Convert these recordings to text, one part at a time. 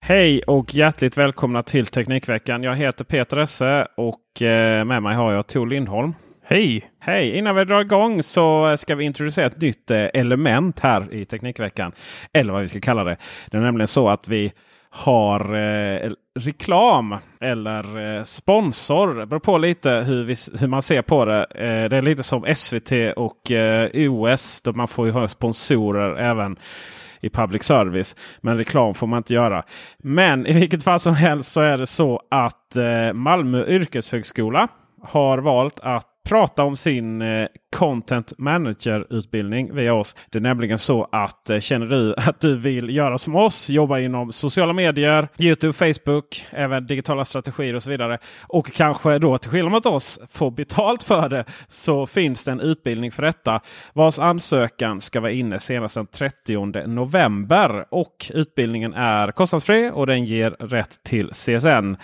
Hej och hjärtligt välkomna till Teknikveckan. Jag heter Peter Esse och eh, med mig har jag Tor Lindholm. Hej! Hej! Innan vi drar igång så ska vi introducera ett nytt eh, element här i Teknikveckan. Eller vad vi ska kalla det. Det är nämligen så att vi har eh, reklam eller eh, sponsor. Det beror på lite hur, vi, hur man ser på det. Eh, det är lite som SVT och eh, OS. Då man får ju ha sponsorer även i public service. Men reklam får man inte göra. Men i vilket fall som helst så är det så att eh, Malmö yrkeshögskola har valt att prata om sin eh, Content Manager-utbildning via oss. Det är nämligen så att eh, känner du att du vill göra som oss, jobba inom sociala medier, Youtube, Facebook, även digitala strategier och så vidare. Och kanske då till skillnad mot oss få betalt för det så finns det en utbildning för detta vars ansökan ska vara inne senast den 30 november. Och utbildningen är kostnadsfri och den ger rätt till CSN.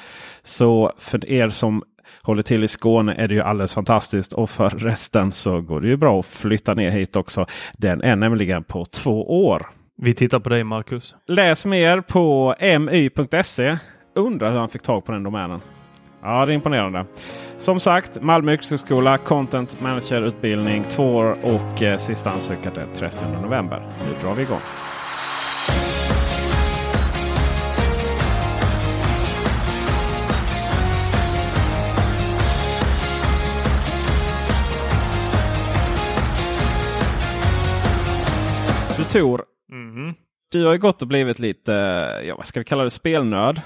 Så för er som håller till i Skåne är det ju alldeles fantastiskt. Och för resten så går det ju bra att flytta ner hit också. Den är nämligen på två år. Vi tittar på dig Marcus. Läs mer på my.se. Undrar hur han fick tag på den domänen. Ja, det är imponerande. Som sagt, Malmö yrkeshögskola Content Manager-utbildning två år och eh, sista ansökan den 30 november. Nu drar vi igång. Tor, Mm. du har ju gått och blivit lite, ja vad ska vi kalla det, spelnörd.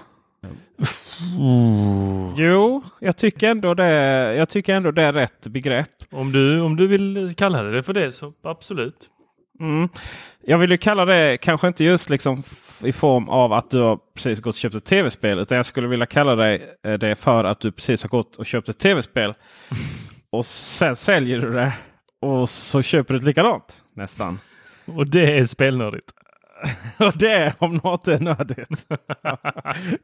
Jo, jag tycker, ändå det, jag tycker ändå det är rätt begrepp. Om, du, om du vill kalla det för det så absolut. Mm. Jag vill ju kalla det kanske inte just liksom i form av att du har precis gått och köpt ett tv-spel. Utan jag skulle vilja kalla dig eh, det för att du precis har gått och köpt ett tv-spel. och sen säljer du det. Och så köper du ett likadant nästan. Och det är spelnördigt. Och det om något är nördigt.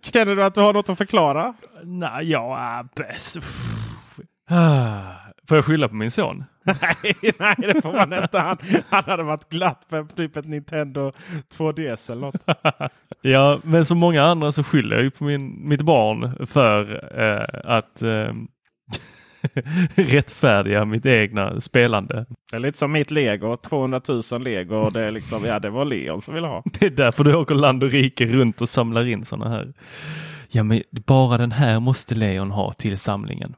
Känner du att du har något att förklara? Nej, ja, bäst. Ah, Får jag skylla på min son? nej, nej, det får man inte. Han, han hade varit glatt för typ ett Nintendo 2DS eller något. Ja, men som många andra så skyller jag ju på min, mitt barn för eh, att eh, rättfärdiga mitt egna spelande. Det är lite som mitt lego. 200 000 lego. Och det, är liksom, ja, det var Leon som ville ha. Det är därför du åker land och rike runt och samlar in sådana här. Ja, men bara den här måste Leon ha till samlingen.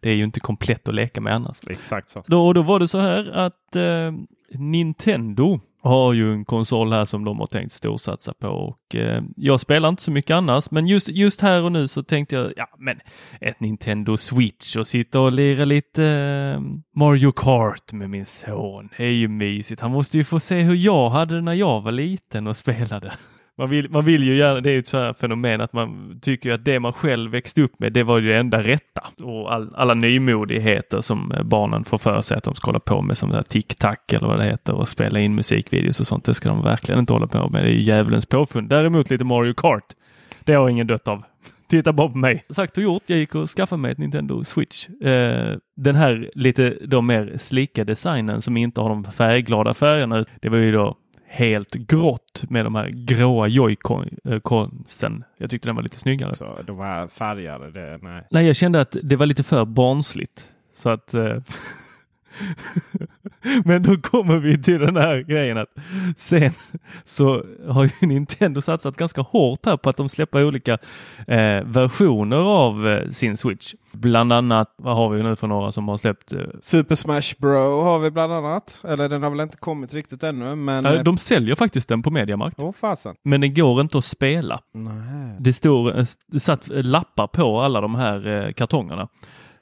Det är ju inte komplett att leka med annars. Exakt så. Då, då var det så här att eh, Nintendo har ju en konsol här som de har tänkt storsatsa på och eh, jag spelar inte så mycket annars men just, just här och nu så tänkte jag ja men ett Nintendo Switch och sitta och lira lite eh, Mario Kart med min son. Det är ju mysigt. Han måste ju få se hur jag hade det när jag var liten och spelade. Man vill, man vill ju gärna, det är ju ett sånt här fenomen att man tycker att det man själv växte upp med, det var ju det enda rätta. Och all, alla nymodigheter som eh, barnen får för sig att de ska hålla på med som TikTok eller vad det heter och spela in musikvideos och sånt. Det ska de verkligen inte hålla på med. Det är ju djävulens påfund. Däremot lite Mario Kart. Det har ingen dött av. Titta bara på mig. Sagt och gjort, jag gick och skaffade mig ett Nintendo Switch. Eh, den här lite då mer slika designen som inte har de färgglada färgerna. Det var ju då helt grått med de här gråa joyconsen. Jag tyckte den var lite snyggare. Så de här färgade, det, nej. Nej, jag kände att det var lite för barnsligt. Så att eh, Men då kommer vi till den här grejen att sen så har ju Nintendo satsat ganska hårt här på att de släpper olika eh, versioner av eh, sin Switch. Bland annat, vad har vi nu för några som har släppt? Eh... Super Smash Bro har vi bland annat. Eller den har väl inte kommit riktigt ännu. Men... Eh, de säljer faktiskt den på Mediamarkt. Oh, fasen. Men den går inte att spela. Nej. Det står eh, det satt lappar på alla de här eh, kartongerna.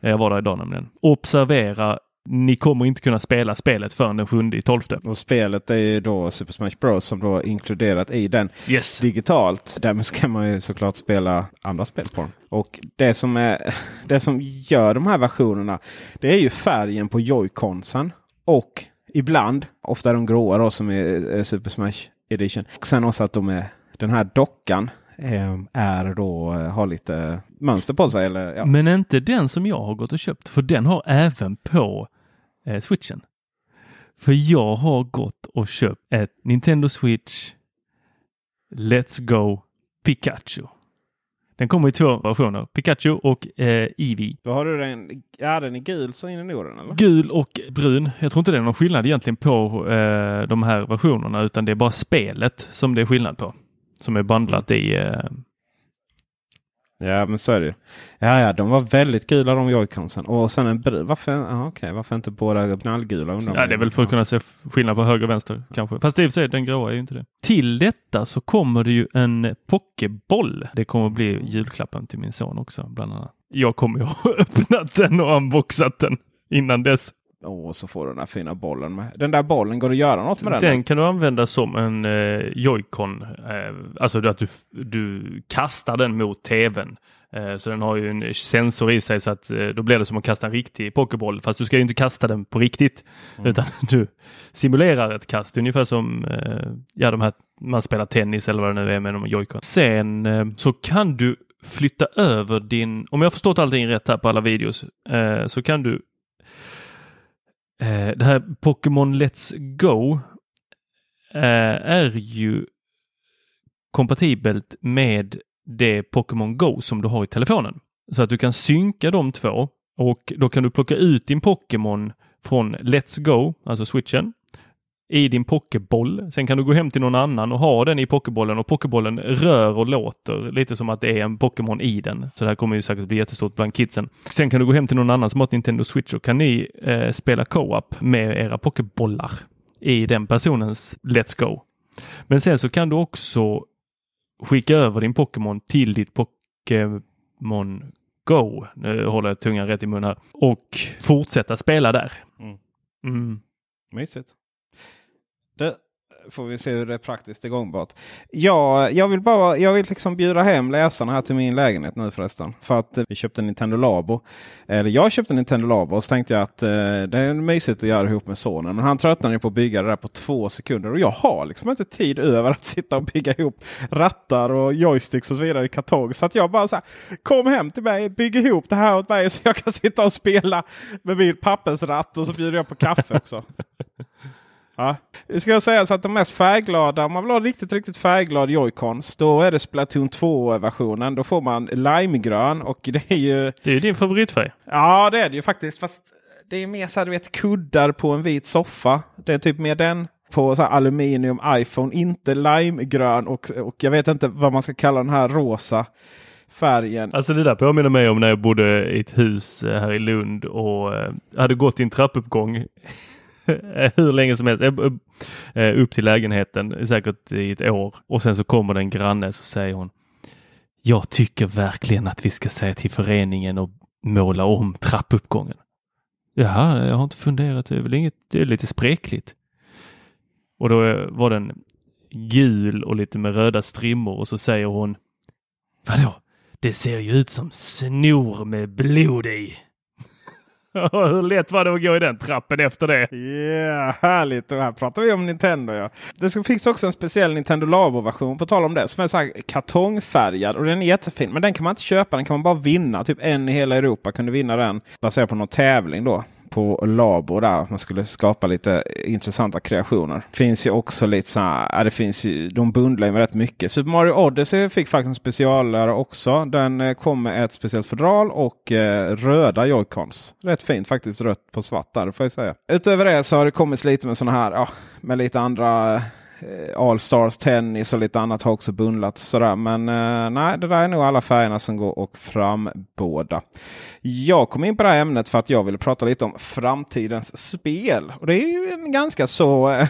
Jag var där idag nämligen. Observera ni kommer inte kunna spela spelet förrän den 7 i 12. Och spelet är ju då Super Smash Bros som då är inkluderat i den yes. digitalt. Därmed ska man ju såklart spela andra spel på den. Och det som, är, det som gör de här versionerna det är ju färgen på joyconsen. Och ibland, ofta de gråa då som är Super Smash Edition. Och sen också att de är den här dockan eh, är då, eh, har lite mönster på sig. Eller, ja. Men inte den som jag har gått och köpt. För den har även på eh, switchen. För jag har gått och köpt ett Nintendo Switch Let's Go Pikachu. Den kommer i två versioner, Pikachu och eh, Eevee. Då har du den, ja den är gul så in i Norden eller? Gul och brun. Jag tror inte det är någon skillnad egentligen på eh, de här versionerna utan det är bara spelet som det är skillnad på. Som är bandlat i eh, Ja men så är det. Ja, ja de var väldigt gula de joyconsen. Och sen en brun. Varför, ah, okay. Varför inte båda knallgula? Ja det är väl för att kunna se skillnad på höger och vänster kanske. Fast i och för sig den gråa är ju inte det. Till detta så kommer det ju en pokéboll. Det kommer bli julklappen till min son också bland annat. Jag kommer ju ha öppnat den och unboxat den innan dess. Åh, så får du den här fina bollen med. Den där bollen, går det att göra något med den? Den kan du använda som en eh, joycon. Eh, alltså att du, du kastar den mot tvn. Eh, så den har ju en sensor i sig så att eh, då blir det som att kasta en riktig pokéboll. Fast du ska ju inte kasta den på riktigt. Mm. Utan du simulerar ett kast. Ungefär som eh, ja, de här, man spelar tennis eller vad det nu är med de joycon. Sen eh, så kan du flytta över din, om jag förstått allting rätt här på alla videos, eh, så kan du Eh, det här Pokémon Let's Go eh, är ju kompatibelt med det Pokémon Go som du har i telefonen. Så att du kan synka de två och då kan du plocka ut din Pokémon från Let's Go, alltså switchen, i din pokéboll. Sen kan du gå hem till någon annan och ha den i pokébollen och pokébollen rör och låter lite som att det är en Pokémon i den. Så det här kommer ju säkert bli jättestort bland kidsen. Sen kan du gå hem till någon annan som har ett Nintendo Switch och kan ni eh, spela co-op med era pokébollar i den personens Let's Go. Men sen så kan du också skicka över din Pokémon till ditt Pokémon Go. Nu håller jag tungan rätt i mun här. Och fortsätta spela där. Mm. Mm. Mysigt. Det får vi se hur det är praktiskt gångbart. Ja, jag vill bara jag vill liksom bjuda hem läsarna här till min lägenhet nu förresten. För att eh, vi köpte en Nintendo Labo. Eller jag köpte en Nintendo Labo och så tänkte jag att eh, det är mysigt att göra ihop med sonen. Men han tröttnade på att bygga det där på två sekunder. Och jag har liksom inte tid över att sitta och bygga ihop rattar och joysticks och så vidare i kartong. Så att jag bara så här, kom hem till mig, bygg ihop det här åt mig så jag kan sitta och spela med min pappersratt och så bjuder jag på kaffe också. Ja. Ska säga så att de mest färgglada, om man vill ha riktigt, riktigt färgglad Joy-Cons, då är det Splatoon 2-versionen. Då får man limegrön och det är ju... Det är din favoritfärg. Ja, det är det ju faktiskt. Fast det är mer så här, du vet, kuddar på en vit soffa. Det är typ mer den på så aluminium iPhone, inte limegrön och, och jag vet inte vad man ska kalla den här rosa färgen. Alltså det där påminner mig om när jag bodde i ett hus eh, här i Lund och eh, hade gått i en trappuppgång hur länge som helst. Eh, eh, upp till lägenheten, säkert i ett år. Och sen så kommer det en granne så säger hon Jag tycker verkligen att vi ska säga till föreningen och måla om trappuppgången. Jaha, jag har inte funderat. Det är väl inget, det är lite spräckligt. Och då eh, var den gul och lite med röda strimmor och så säger hon Vadå? Det ser ju ut som snor med blod i. Hur lätt var det att gå i den trappen efter det? Yeah, härligt. Och här pratar vi om Nintendo. Ja. Det finns också en speciell Nintendo Labo-version på tal om det. Som är så här kartongfärgad och den är jättefin. Men den kan man inte köpa. Den kan man bara vinna. Typ en i hela Europa kunde vinna den baserat på någon tävling då på Labo där. Man skulle skapa lite intressanta kreationer. Finns ju också lite så här, det finns ju, de bundlar ju med rätt mycket. Super Mario Odyssey fick faktiskt en specialare också. Den eh, kom med ett speciellt fodral och eh, röda joycons. Rätt fint faktiskt rött på svart där får jag säga. Utöver det så har det kommit lite med sådana här, ja, med lite andra eh, Allstars, All Stars Tennis och lite annat har också bundlats. Sådär. Men eh, nej, det där är nog alla färgerna som går och frambåda. Jag kom in på det här ämnet för att jag ville prata lite om framtidens spel. Och det är ju en ganska så... Eh,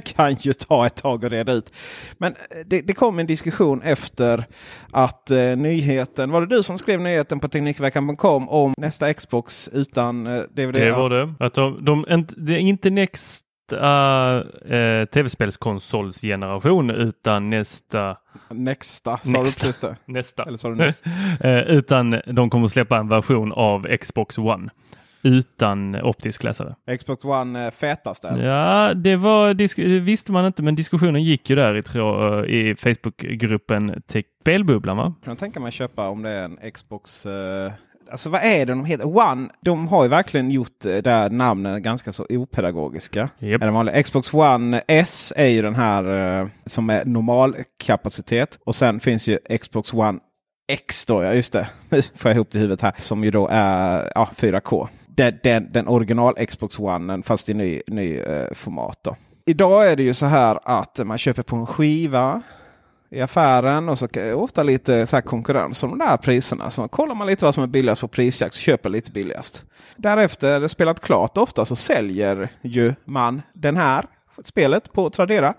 kan ju ta ett tag att reda ut. Men eh, det, det kom en diskussion efter att eh, nyheten... Var det du som skrev nyheten på Teknikveckan.com om nästa Xbox utan eh, DVD? Det var det. Att de, de, det är inte Next uh, tv-spelskonsolsgeneration utan nästa Nästa, sa nästa. du det? Nästa. Eller sa du nästa? uh, utan de kommer släppa en version av Xbox One utan optisk läsare. Xbox One uh, fetaste? Ja, det var, visste man inte, men diskussionen gick ju där i, i Facebookgruppen Spelbubblan. Va? Kan jag tänka mig köpa om det är en Xbox Alltså vad är det de heter? One, de har ju verkligen gjort det där namnen ganska så opedagogiska. Yep. Är Xbox One S är ju den här eh, som är normalkapacitet. Och sen finns ju Xbox One X då, ja just det. Nu får jag ihop det i huvudet här. Som ju då är ja, 4K. Den, den, den original Xbox One fast i ny, ny eh, format. Då. Idag är det ju så här att man köper på en skiva i affären och så ofta lite så konkurrens om de där priserna. Så kollar man lite vad som är billigast på prisjakt så köper lite billigast. Därefter, det spelat klart ofta, så säljer ju man den här spelet på Tradera.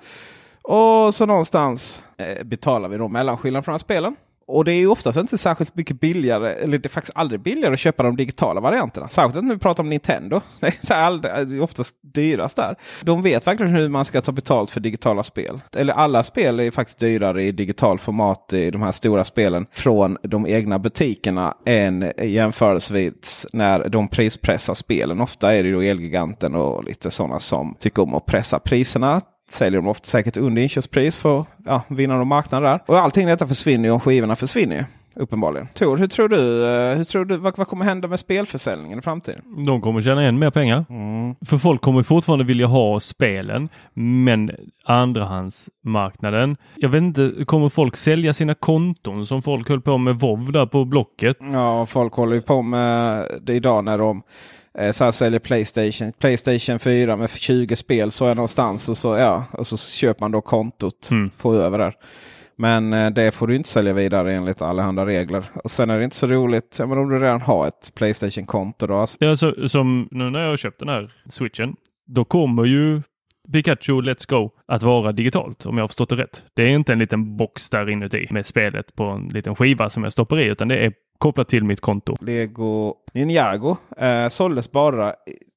Och så någonstans eh, betalar vi då mellanskillnaden från de här spelen. Och det är ju oftast inte särskilt mycket billigare, eller det är faktiskt aldrig billigare att köpa de digitala varianterna. Särskilt när vi pratar om Nintendo. Det är, så aldrig, det är oftast dyrast där. De vet verkligen hur man ska ta betalt för digitala spel. Eller alla spel är faktiskt dyrare i digital format i de här stora spelen från de egna butikerna än jämförelsevis när de prispressar spelen. Ofta är det då Elgiganten och lite sådana som tycker om att pressa priserna säljer de ofta säkert under inköpspris för ja, vinna de marknader där. Och allting detta försvinner ju om skivorna försvinner. Uppenbarligen. Tor, hur tror du, eh, hur tror du vad, vad kommer hända med spelförsäljningen i framtiden? De kommer tjäna än mer pengar. Mm. För folk kommer fortfarande vilja ha spelen. Men andrahandsmarknaden. Jag vet inte, kommer folk sälja sina konton som folk höll på med WoW där på Blocket? Ja, folk håller ju på med det idag när de så här säljer Playstation, Playstation 4 med 20 spel så är någonstans och så, ja, och så köper man då kontot. Mm. Får över där. Men eh, det får du inte sälja vidare enligt allehanda regler. Och sen är det inte så roligt ja, men om du redan har ett Playstation-konto. Då. Alltså. Ja, så, som nu när jag har köpt den här switchen. Då kommer ju Pikachu Let's Go att vara digitalt om jag har förstått det rätt. Det är inte en liten box där inuti med spelet på en liten skiva som jag stoppar i utan det är kopplat till mitt konto. Lego Ninjago eh, såldes bara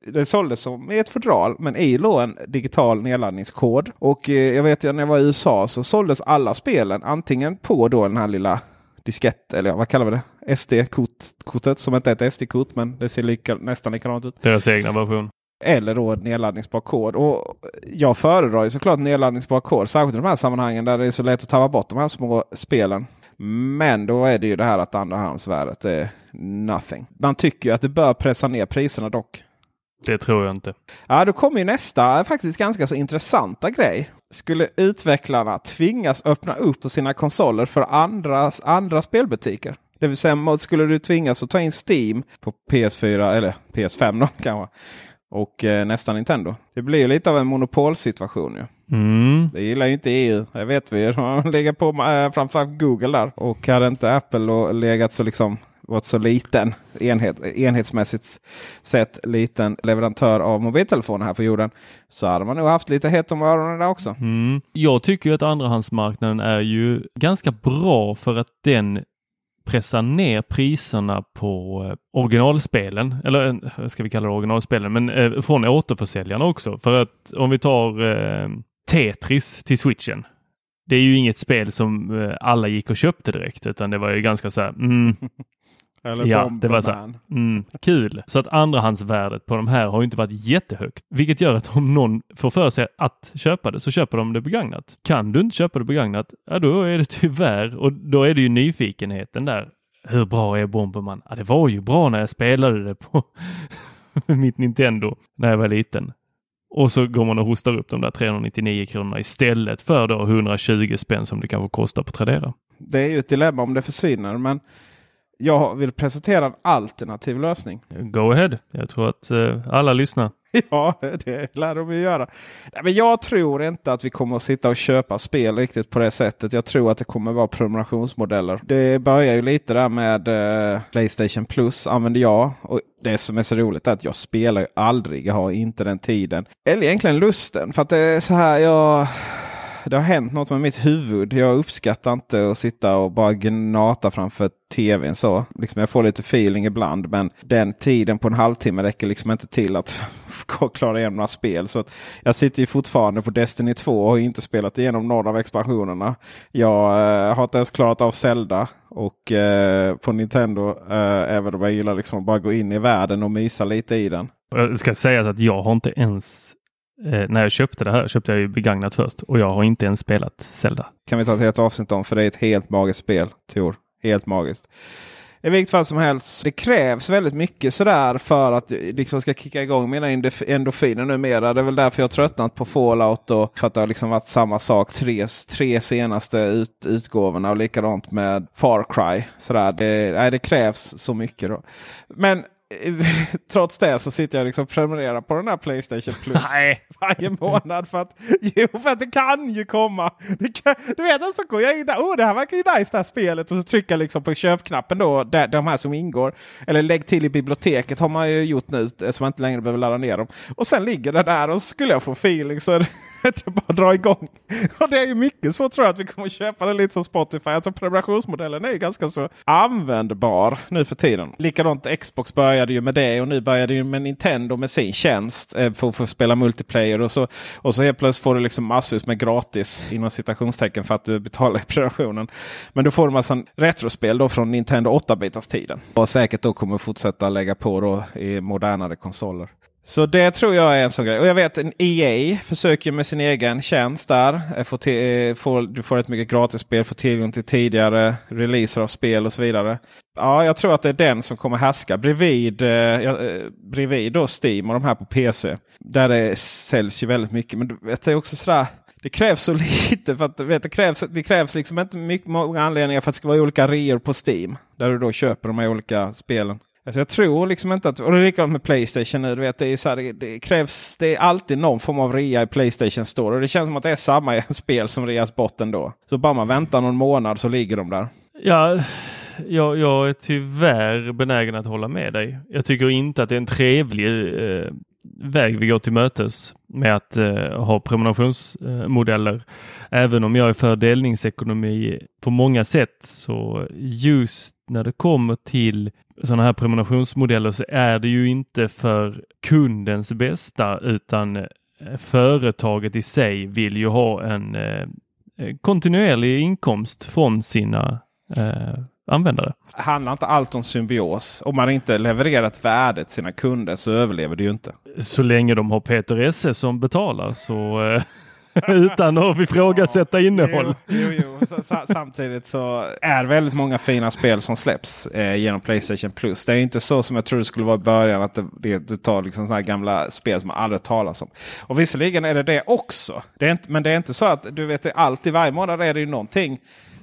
det såldes som ett fodral men i låg en digital nedladdningskod. Och eh, jag vet ju när jag var i USA så såldes alla spelen antingen på då den här lilla diskett eller vad kallar vi det? SD-kortet som inte är ett SD-kort men det ser lika, nästan likadant ut. Deras egna version. Eller då nedladdningsbar kod. Och jag föredrar ju såklart nedladdningsbar kod. Särskilt i de här sammanhangen där det är så lätt att tappa bort de här små spelen. Men då är det ju det här att andrahandsvärdet är nothing. Man tycker ju att det bör pressa ner priserna dock. Det tror jag inte. Ja, då kommer ju nästa faktiskt ganska så intressanta grej. Skulle utvecklarna tvingas öppna upp sina konsoler för andra, andra spelbutiker? Det vill säga, skulle du tvingas att ta in Steam på PS4 eller PS5 då kanske och eh, nästa Nintendo. Det blir lite av en monopolsituation. Ju. Mm. Det gillar ju inte EU. Det vet vi. De har legat på eh, framförallt Google där. Och hade inte Apple legat så liksom varit så liten enhet, enhetsmässigt sett liten leverantör av mobiltelefoner här på jorden. Så hade man nog haft lite hett om öronen där också. Mm. Jag tycker att andrahandsmarknaden är ju ganska bra för att den pressa ner priserna på eh, originalspelen, eller eh, ska vi kalla det originalspelen, men eh, från återförsäljarna också. För att om vi tar eh, Tetris till switchen. det är ju inget spel som alla gick och köpte direkt utan det var ju ganska så här, mm, Eller Ja, det var så. Bomberman. Mm, kul. Så att andrahandsvärdet på de här har inte varit jättehögt. Vilket gör att om någon får för sig att köpa det så köper de det begagnat. Kan du inte köpa det begagnat, ja då är det tyvärr och då är det ju nyfikenheten där. Hur bra är Bomberman? Ja, det var ju bra när jag spelade det på mitt Nintendo när jag var liten. Och så går man och hostar upp de där 399 kronorna istället för då 120 spänn som det kanske kostar på Tradera. Det är ju ett dilemma om det försvinner. Men jag vill presentera en alternativ lösning. Go ahead. Jag tror att eh, alla lyssnar. Ja, det lär de ju göra. Nej, men jag tror inte att vi kommer att sitta och köpa spel riktigt på det sättet. Jag tror att det kommer att vara prenumerationsmodeller. Det börjar ju lite där med eh, Playstation Plus använder jag. Och det som är så roligt är att jag spelar ju aldrig. Jag har inte den tiden. Eller egentligen lusten. För att det är så här. jag det har hänt något med mitt huvud. Jag uppskattar inte att sitta och bara gnata framför tvn så. Liksom jag får lite feeling ibland. Men den tiden på en halvtimme räcker liksom inte till att klara igenom några spel. Så att jag sitter ju fortfarande på Destiny 2 och har inte spelat igenom någon av expansionerna. Jag eh, har inte ens klarat av Zelda. Och eh, på Nintendo, eh, även om jag gillar liksom att bara gå in i världen och mysa lite i den. Jag ska säga att jag har inte ens Eh, när jag köpte det här köpte jag ju begagnat först och jag har inte ens spelat Zelda. Kan vi ta ett helt avsnitt om för det är ett helt magiskt spel. Tor. Helt magiskt. I vilket fall som helst. Det krävs väldigt mycket sådär för att eh, liksom ska kicka igång mina endorfiner numera. Det är väl därför jag har tröttnat på Fallout och för att det har liksom varit samma sak tre, tre senaste ut, utgåvorna och likadant med Far Cry. Sådär. Det, nej, det krävs så mycket. Då. Men trots det så sitter jag liksom prenumererar på den här Playstation Plus Nej. varje månad. För att, jo, för att det kan ju komma. Kan, du vet, så går jag in där. Oh, det här verkar ju nice det här spelet. Och så trycker jag liksom på köpknappen då. Där, de här som ingår. Eller lägg till i biblioteket har man ju gjort nu. Så man inte längre behöver ladda ner dem. Och sen ligger det där och så skulle jag få feeling så det är bara att dra igång. Och det är ju mycket så tror jag att vi kommer köpa det lite som Spotify. Alltså prenumerationsmodellen är ju ganska så användbar nu för tiden. Likadant Xbox började ju med det och nu började ju med Nintendo med sin tjänst eh, för att få spela multiplayer. Och så, och så helt plötsligt får du liksom massvis med gratis inom citationstecken för att du betalar i prenumerationen. Men du får en massa retrospel då från Nintendo 8-bitars tiden. Och säkert då kommer fortsätta lägga på då i modernare konsoler. Så det tror jag är en sån grej. Och jag vet att EA försöker med sin egen tjänst där. Eh, får till, eh, får, du får ett mycket gratisspel, får tillgång till tidigare releaser av spel och så vidare. Ja, jag tror att det är den som kommer härska bredvid, eh, eh bredvid då Steam och de här på PC. Där det säljs ju väldigt mycket. Men det är också sådär. Det krävs så lite. för att vet, det, krävs, det krävs liksom inte mycket, många anledningar för att det ska vara olika reor på Steam. Där du då köper de här olika spelen. Alltså jag tror liksom inte att, och det är likadant med Playstation nu. Du vet, det, är så här, det, krävs, det är alltid någon form av rea i Playstation Store. Och det känns som att det är samma spel som reas bort ändå. Så bara man väntar någon månad så ligger de där. Ja, jag, jag är tyvärr benägen att hålla med dig. Jag tycker inte att det är en trevlig eh, väg vi går till mötes med att eh, ha prenumerationsmodeller. Även om jag är för delningsekonomi på många sätt så just när det kommer till sådana här prenumerationsmodeller så är det ju inte för kundens bästa utan eh, företaget i sig vill ju ha en eh, kontinuerlig inkomst från sina eh, användare. Handlar inte allt om symbios? Om man inte levererar ett värde till sina kunder så överlever det ju inte. Så länge de har Peter Esse som betalar så eh, utan att ifrågasätta innehåll. Jo, jo, jo. Samtidigt så är väldigt många fina spel som släpps eh, genom Playstation Plus. Det är inte så som jag trodde det skulle vara i början. Att det, du tar liksom såna gamla spel som man aldrig talas om. Och visserligen är det det också. Det är inte, men det är inte så att du vet alltid varje månad är det ju någonting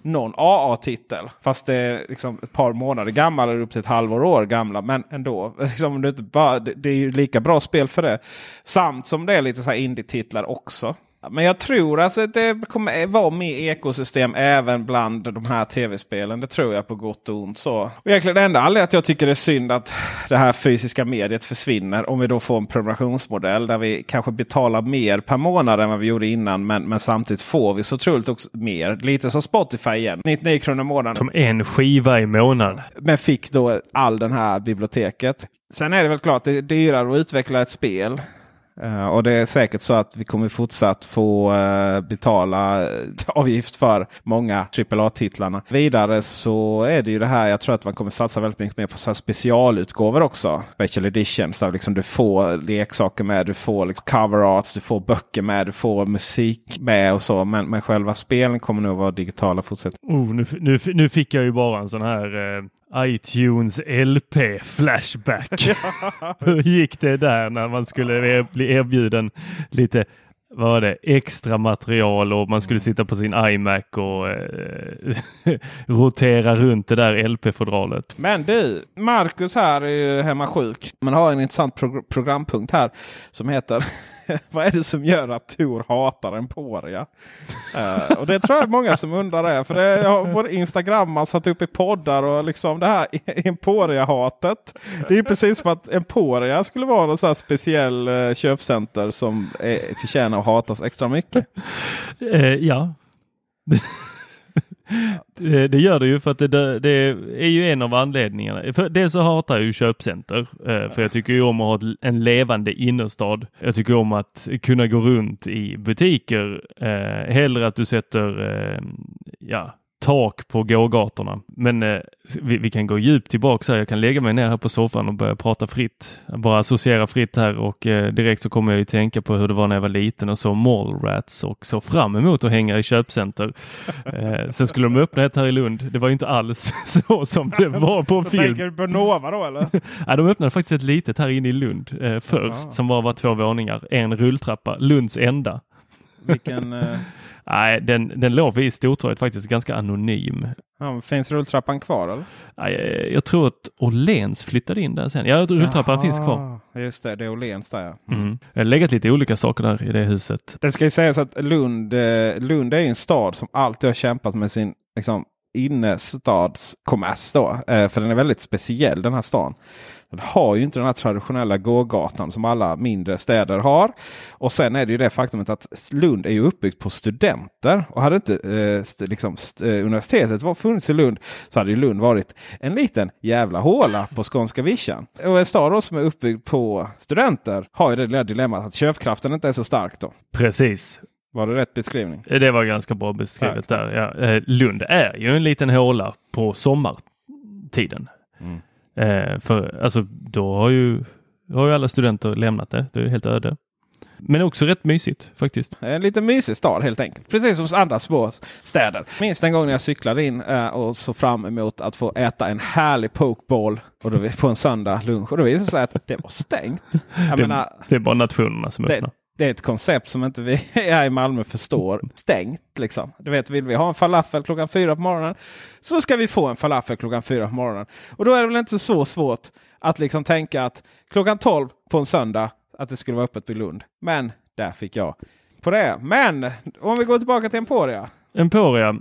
någon AA-titel. Fast det är liksom ett par månader gammal eller upp till ett halvår år gamla. Men ändå. Liksom, det, är bara, det är ju lika bra spel för det. Samt som det är lite så här indie-titlar också. Men jag tror alltså att det kommer vara mer ekosystem även bland de här tv-spelen. Det tror jag på gott och ont. Så. Och egentligen det enda anledningen att jag tycker det är synd att det här fysiska mediet försvinner. Om vi då får en prenumerationsmodell där vi kanske betalar mer per månad än vad vi gjorde innan. Men, men samtidigt får vi så troligt också mer. Lite som Spotify igen. 99 kronor i månaden. Som en skiva i månaden. Men fick då all den här biblioteket. Sen är det väl klart det är dyrare att utveckla ett spel Uh, och det är säkert så att vi kommer fortsatt få uh, betala eh, avgift för många AAA-titlarna. Vidare så är det ju det här. Jag tror att man kommer satsa väldigt mycket mer på så specialutgåvor också. Special editions där liksom du får leksaker med. Du får liksom cover arts, du får böcker med, du får musik med och så. Men, men själva spelen kommer nog vara digitala fortsättningsvis. Oh, nu, nu, nu fick jag ju bara en sån här iTunes LP Flashback. Hur gick det där när man skulle bli erbjuden lite vad var det, extra material och man skulle sitta på sin iMac och eh, rotera runt det där LP-fodralet. Men du, Marcus här är ju hemma sjuk. Man har en intressant pro programpunkt här som heter vad är det som gör att Tor hatar Emporia? uh, eh, och det tror jag många som undrar det. För det har både Instagram man satt upp i poddar och liksom det här Emporia-hatet. Det är precis som att Emporia skulle vara någon så speciell uh, köpcenter som är, förtjänar att hatas extra mycket. Uh, ja. Det, det, gör det ju för att det, det, är ju en av anledningarna. För dels så hatar jag ju köpcenter. Eh, för jag tycker ju om att ha en levande innerstad. Jag tycker om att kunna gå runt i butiker. Eh, hellre att du sätter eh, ja, tak på gågatorna. Men eh, vi, vi, kan gå djupt tillbaka här. Jag kan lägga mig ner här på soffan och börja prata fritt. Bara associera fritt här och eh, direkt så kommer jag ju tänka på hur det var när jag var liten och så mallrats och så fram emot att hänga i köpcenter. Eh, sen skulle de öppna ett här i Lund. Det var ju inte alls så som det var på film. Tänker du på Nova då eller? ja, de öppnade faktiskt ett litet här inne i Lund eh, först Aha. som bara var två våningar. En rulltrappa, Lunds enda. Vilken... Eh, Nej, den, den låg vid Stortorget faktiskt ganska anonym. Ja, finns rulltrappan kvar eller? Nej, jag tror att Åhléns flyttade in där sen. Ja, rulltrappan Jaha, finns kvar. Just det, det är Åhléns där ja. Mm. Jag har legat lite olika saker där i det huset. Det ska ju sägas att Lund, eh, Lund är en stad som alltid har kämpat med sin liksom, innerstadskommers. Då, eh, för den är väldigt speciell den här stan. Den har ju inte den här traditionella gågatan som alla mindre städer har. Och sen är det ju det faktumet att Lund är ju uppbyggt på studenter. Och hade inte eh, liksom, eh, universitetet var funnits i Lund så hade ju Lund varit en liten jävla håla på skånska vischan. Och en stad som är uppbyggd på studenter har ju det lilla dilemmat att köpkraften inte är så stark då. Precis. Var det rätt beskrivning? Det var ganska bra beskrivet Tack. där. Ja. Eh, Lund är ju en liten håla på sommartiden. Mm. Eh, för alltså då har ju, har ju alla studenter lämnat det. Det är helt öde. Men också rätt mysigt faktiskt. En lite mysig stad helt enkelt. Precis som andra små städer. Minns en gång när jag cyklade in eh, och såg fram emot att få äta en härlig pokeball och då, på en söndag lunch. Och då visade det sig att det var stängt. Jag det, menar, det är bara nationerna som öppnar det är ett koncept som inte vi här i Malmö förstår. Stängt liksom. Du vet, vill vi ha en falafel klockan fyra på morgonen så ska vi få en falafel klockan fyra på morgonen. Och då är det väl inte så svårt att liksom tänka att klockan tolv på en söndag att det skulle vara öppet vid Lund. Men där fick jag på det. Men om vi går tillbaka till Emporia. Emporia.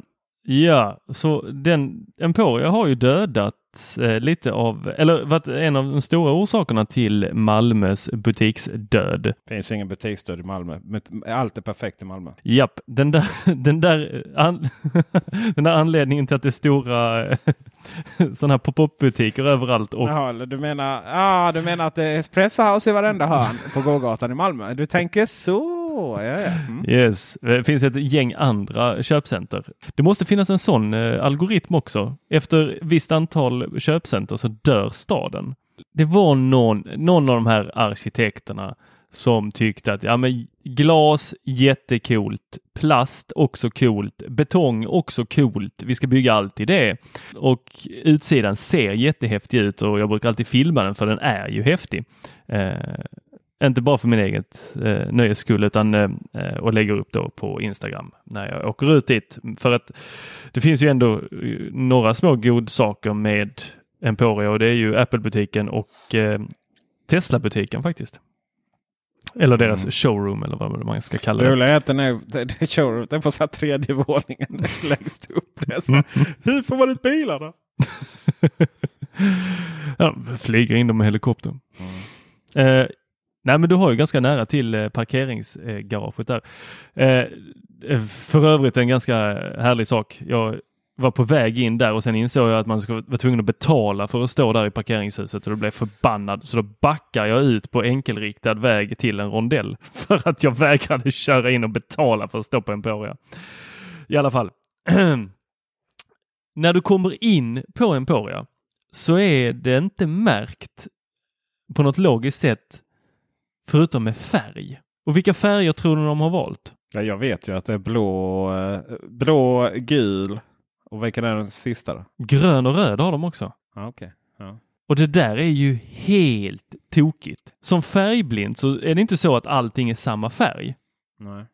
Ja, så den Emporia har ju dödat eh, lite av, eller varit en av de stora orsakerna till Malmös butiksdöd. Finns ingen butiksdöd i Malmö. Allt är perfekt i Malmö. Japp, den där, den där, an, den där anledningen till att det är stora sådana här pop-up butiker överallt. Och... Jaha, du, menar, ah, du menar att det är Espresso House i varenda hörn på gågatan i Malmö? Du tänker så? Ja, ja. Mm. Yes, det finns ett gäng andra köpcenter. Det måste finnas en sån eh, algoritm också. Efter visst antal köpcenter så dör staden. Det var någon, någon av de här arkitekterna som tyckte att ja, men glas jättekult, plast också coolt, betong också coolt. Vi ska bygga allt i det. Och utsidan ser jättehäftig ut och jag brukar alltid filma den för den är ju häftig. Eh, inte bara för min eget eh, nöjes skull utan eh, och lägger upp då på Instagram när jag åker ut dit. För att det finns ju ändå eh, några små godsaker med Emporia och det är ju Apple-butiken och eh, Tesla-butiken faktiskt. Eller deras mm. showroom eller vad man ska kalla det. Roliga är att den är, showroom, den på så tredje våningen längst upp. Det så, mm. Hur får man ut bilarna? ja, flyger in dem med helikopter. Mm. Eh, Nej, men du har ju ganska nära till eh, parkeringsgaraget där. Eh, eh, för övrigt en ganska härlig sak. Jag var på väg in där och sen insåg jag att man skulle vara tvungen att betala för att stå där i parkeringshuset och då blev förbannad. Så då backar jag ut på enkelriktad väg till en rondell för att jag vägrade köra in och betala för att stå på Emporia. I alla fall. När du kommer in på Emporia så är det inte märkt på något logiskt sätt förutom med färg. Och vilka färger tror du de har valt? Ja, jag vet ju att det är blå, eh, blå, gul och vilken är den sista? Då? Grön och röd har de också. Ja, okay. ja. Och det där är ju helt tokigt. Som färgblind så är det inte så att allting är samma färg. Nej.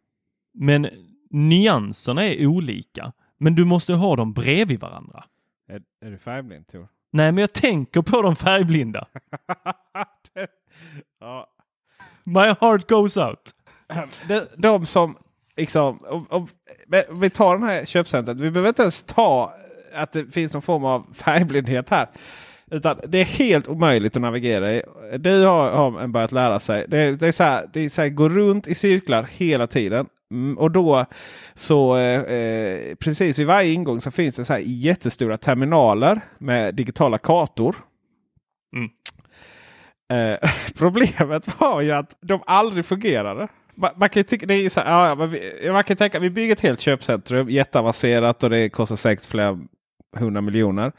Men nyanserna är olika. Men du måste ha dem bredvid varandra. Är, är du färgblind Tor? Nej, men jag tänker på de färgblinda. ja. My heart goes out. De, de som liksom, om, om, vi tar den här köpcentret. Vi behöver inte ens ta att det finns någon form av färgblindhet här. Utan det är helt omöjligt att navigera i. Du har, har börjat lära sig. Det, det är så här, det är så här, gå runt i cirklar hela tiden. Mm, och då så eh, eh precis vid varje ingång så finns det så här jättestora terminaler med digitala kartor. Eh, problemet var ju att de aldrig fungerade. Man, man kan ju tycka, det är så här, ja, man, man kan tänka vi bygger ett helt köpcentrum jätteavancerat och det kostar säkert flera hundra miljoner.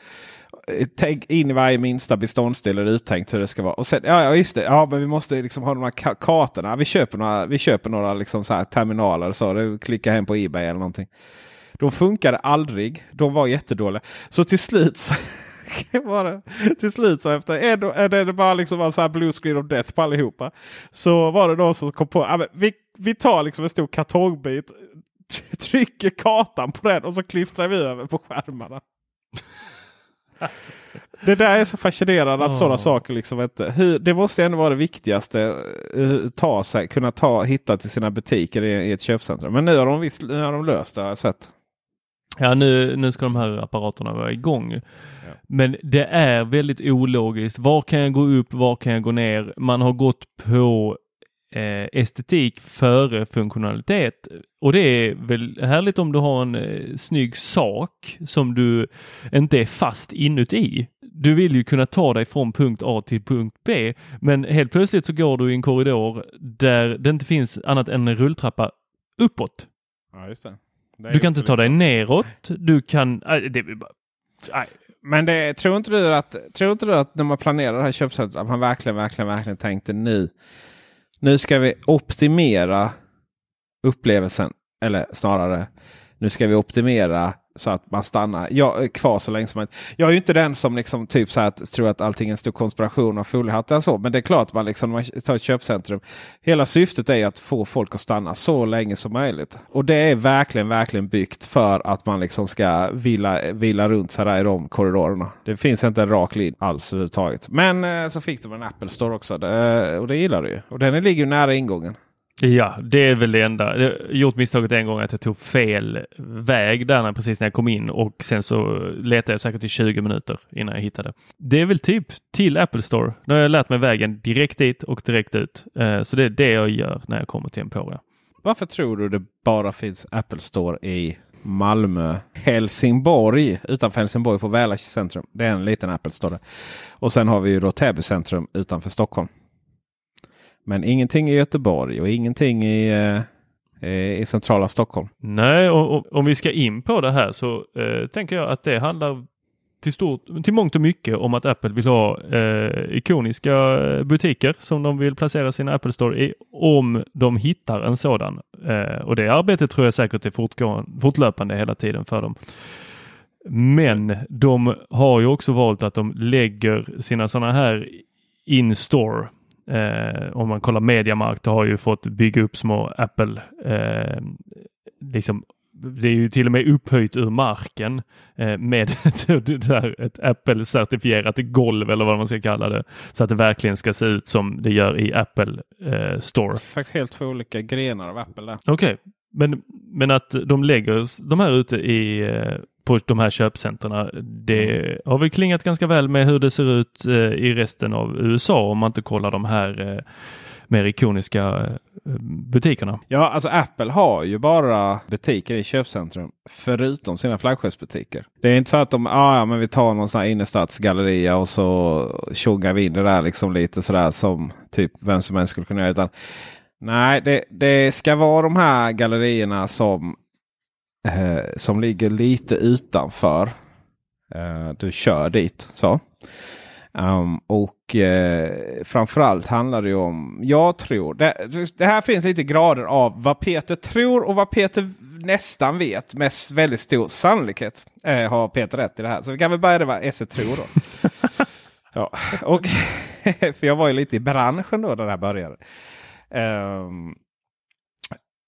Eh, tänk in i varje minsta beståndsdel är uttänkt hur det ska vara. Och sen, ja, ja just det, ja, men vi måste liksom ha de här kartorna. Vi köper några, vi köper några liksom så här terminaler. Så klicka hem på Ebay eller någonting. De funkade aldrig. De var jättedåliga. Så till slut så var det, till slut så efter en, är det bara liksom var så här blue screen of death på allihopa. Så var det någon som kom på att vi, vi tar liksom en stor kartongbit. Trycker kartan på den och så klistrar vi över på skärmarna. Det där är så fascinerande att oh. sådana saker liksom inte. Hur, det måste ändå vara det viktigaste. Uh, ta sig, kunna ta, hitta till sina butiker i, i ett köpcentrum. Men nu har de, visst, nu har de löst det har jag sett. Ja nu, nu ska de här apparaterna vara igång. Ja. Men det är väldigt ologiskt. Var kan jag gå upp? Var kan jag gå ner? Man har gått på eh, estetik före funktionalitet. Och det är väl härligt om du har en eh, snygg sak som du inte är fast inuti. Du vill ju kunna ta dig från punkt A till punkt B, men helt plötsligt så går du i en korridor där det inte finns annat än en rulltrappa uppåt. Ja, just det. Du kan inte ta dig liksom- neråt. Du kan... Äh, det, äh. Men det, tror, inte du att, tror inte du att när man planerar det här köpcentret att man verkligen, verkligen, verkligen tänkte nu nu ska vi optimera upplevelsen. Eller snarare, nu ska vi optimera så att man stannar ja, kvar så länge som möjligt. Jag är ju inte den som liksom typ så att, tror att allting är en stor konspiration och foliehattar. så. Men det är klart man liksom man tar ett köpcentrum. Hela syftet är att få folk att stanna så länge som möjligt. Och det är verkligen, verkligen byggt för att man liksom ska vila, vila runt så där i de korridorerna. Det finns inte en rak linje alls överhuvudtaget. Men eh, så fick de en Apple Store också. Det, och det gillar du ju. Och den ligger ju nära ingången. Ja, det är väl det enda. Jag har gjort misstaget en gång att jag tog fel väg där när, precis när jag kom in och sen så letade jag säkert i 20 minuter innan jag hittade. Det är väl typ till Apple Store. Nu har jag lärt mig vägen direkt dit och direkt ut. Eh, så det är det jag gör när jag kommer till Emporia. Varför tror du det bara finns Apple Store i Malmö, Helsingborg utanför Helsingborg på Väla centrum. Det är en liten Apple Store. Och sen har vi ju då Täby centrum utanför Stockholm. Men ingenting i Göteborg och ingenting i, eh, eh, i centrala Stockholm. Nej, och, och, om vi ska in på det här så eh, tänker jag att det handlar till, stort, till mångt och mycket om att Apple vill ha eh, ikoniska butiker som de vill placera sina Apple Store i om de hittar en sådan. Eh, och det arbetet tror jag säkert är fortlöpande hela tiden för dem. Men de har ju också valt att de lägger sina sådana här in-store Eh, om man kollar Mediamarkt har ju fått bygga upp små Apple, eh, liksom det är ju till och med upphöjt ur marken eh, med ett Apple-certifierat golv eller vad man ska kalla det. Så att det verkligen ska se ut som det gör i Apple eh, Store. Faktiskt helt två olika grenar av Apple. Okej, okay. men, men att de lägger de här ute i eh, på de här köpcentren. Det mm. har väl klingat ganska väl med hur det ser ut eh, i resten av USA om man inte kollar de här eh, mer ikoniska butikerna. Ja, alltså Apple har ju bara butiker i köpcentrum förutom sina flaggskeppsbutiker. Det är inte så att de ah, ja, men vi tar någon sån här innerstadsgalleria och så tjongar vi in det där liksom lite sådär som typ vem som helst skulle kunna göra. Utan, nej, det, det ska vara de här gallerierna som, eh, som ligger lite utanför. Eh, du kör dit. så. Um, och eh, framförallt handlar det om, jag tror, det, det, här finns lite grader av vad Peter tror och vad Peter nästan vet. Med väldigt stor sannolikhet eh, har Peter rätt i det här. Så vi kan väl börja med vad Esse tror då. ja, och, för jag var ju lite i branschen då när det här började. Um,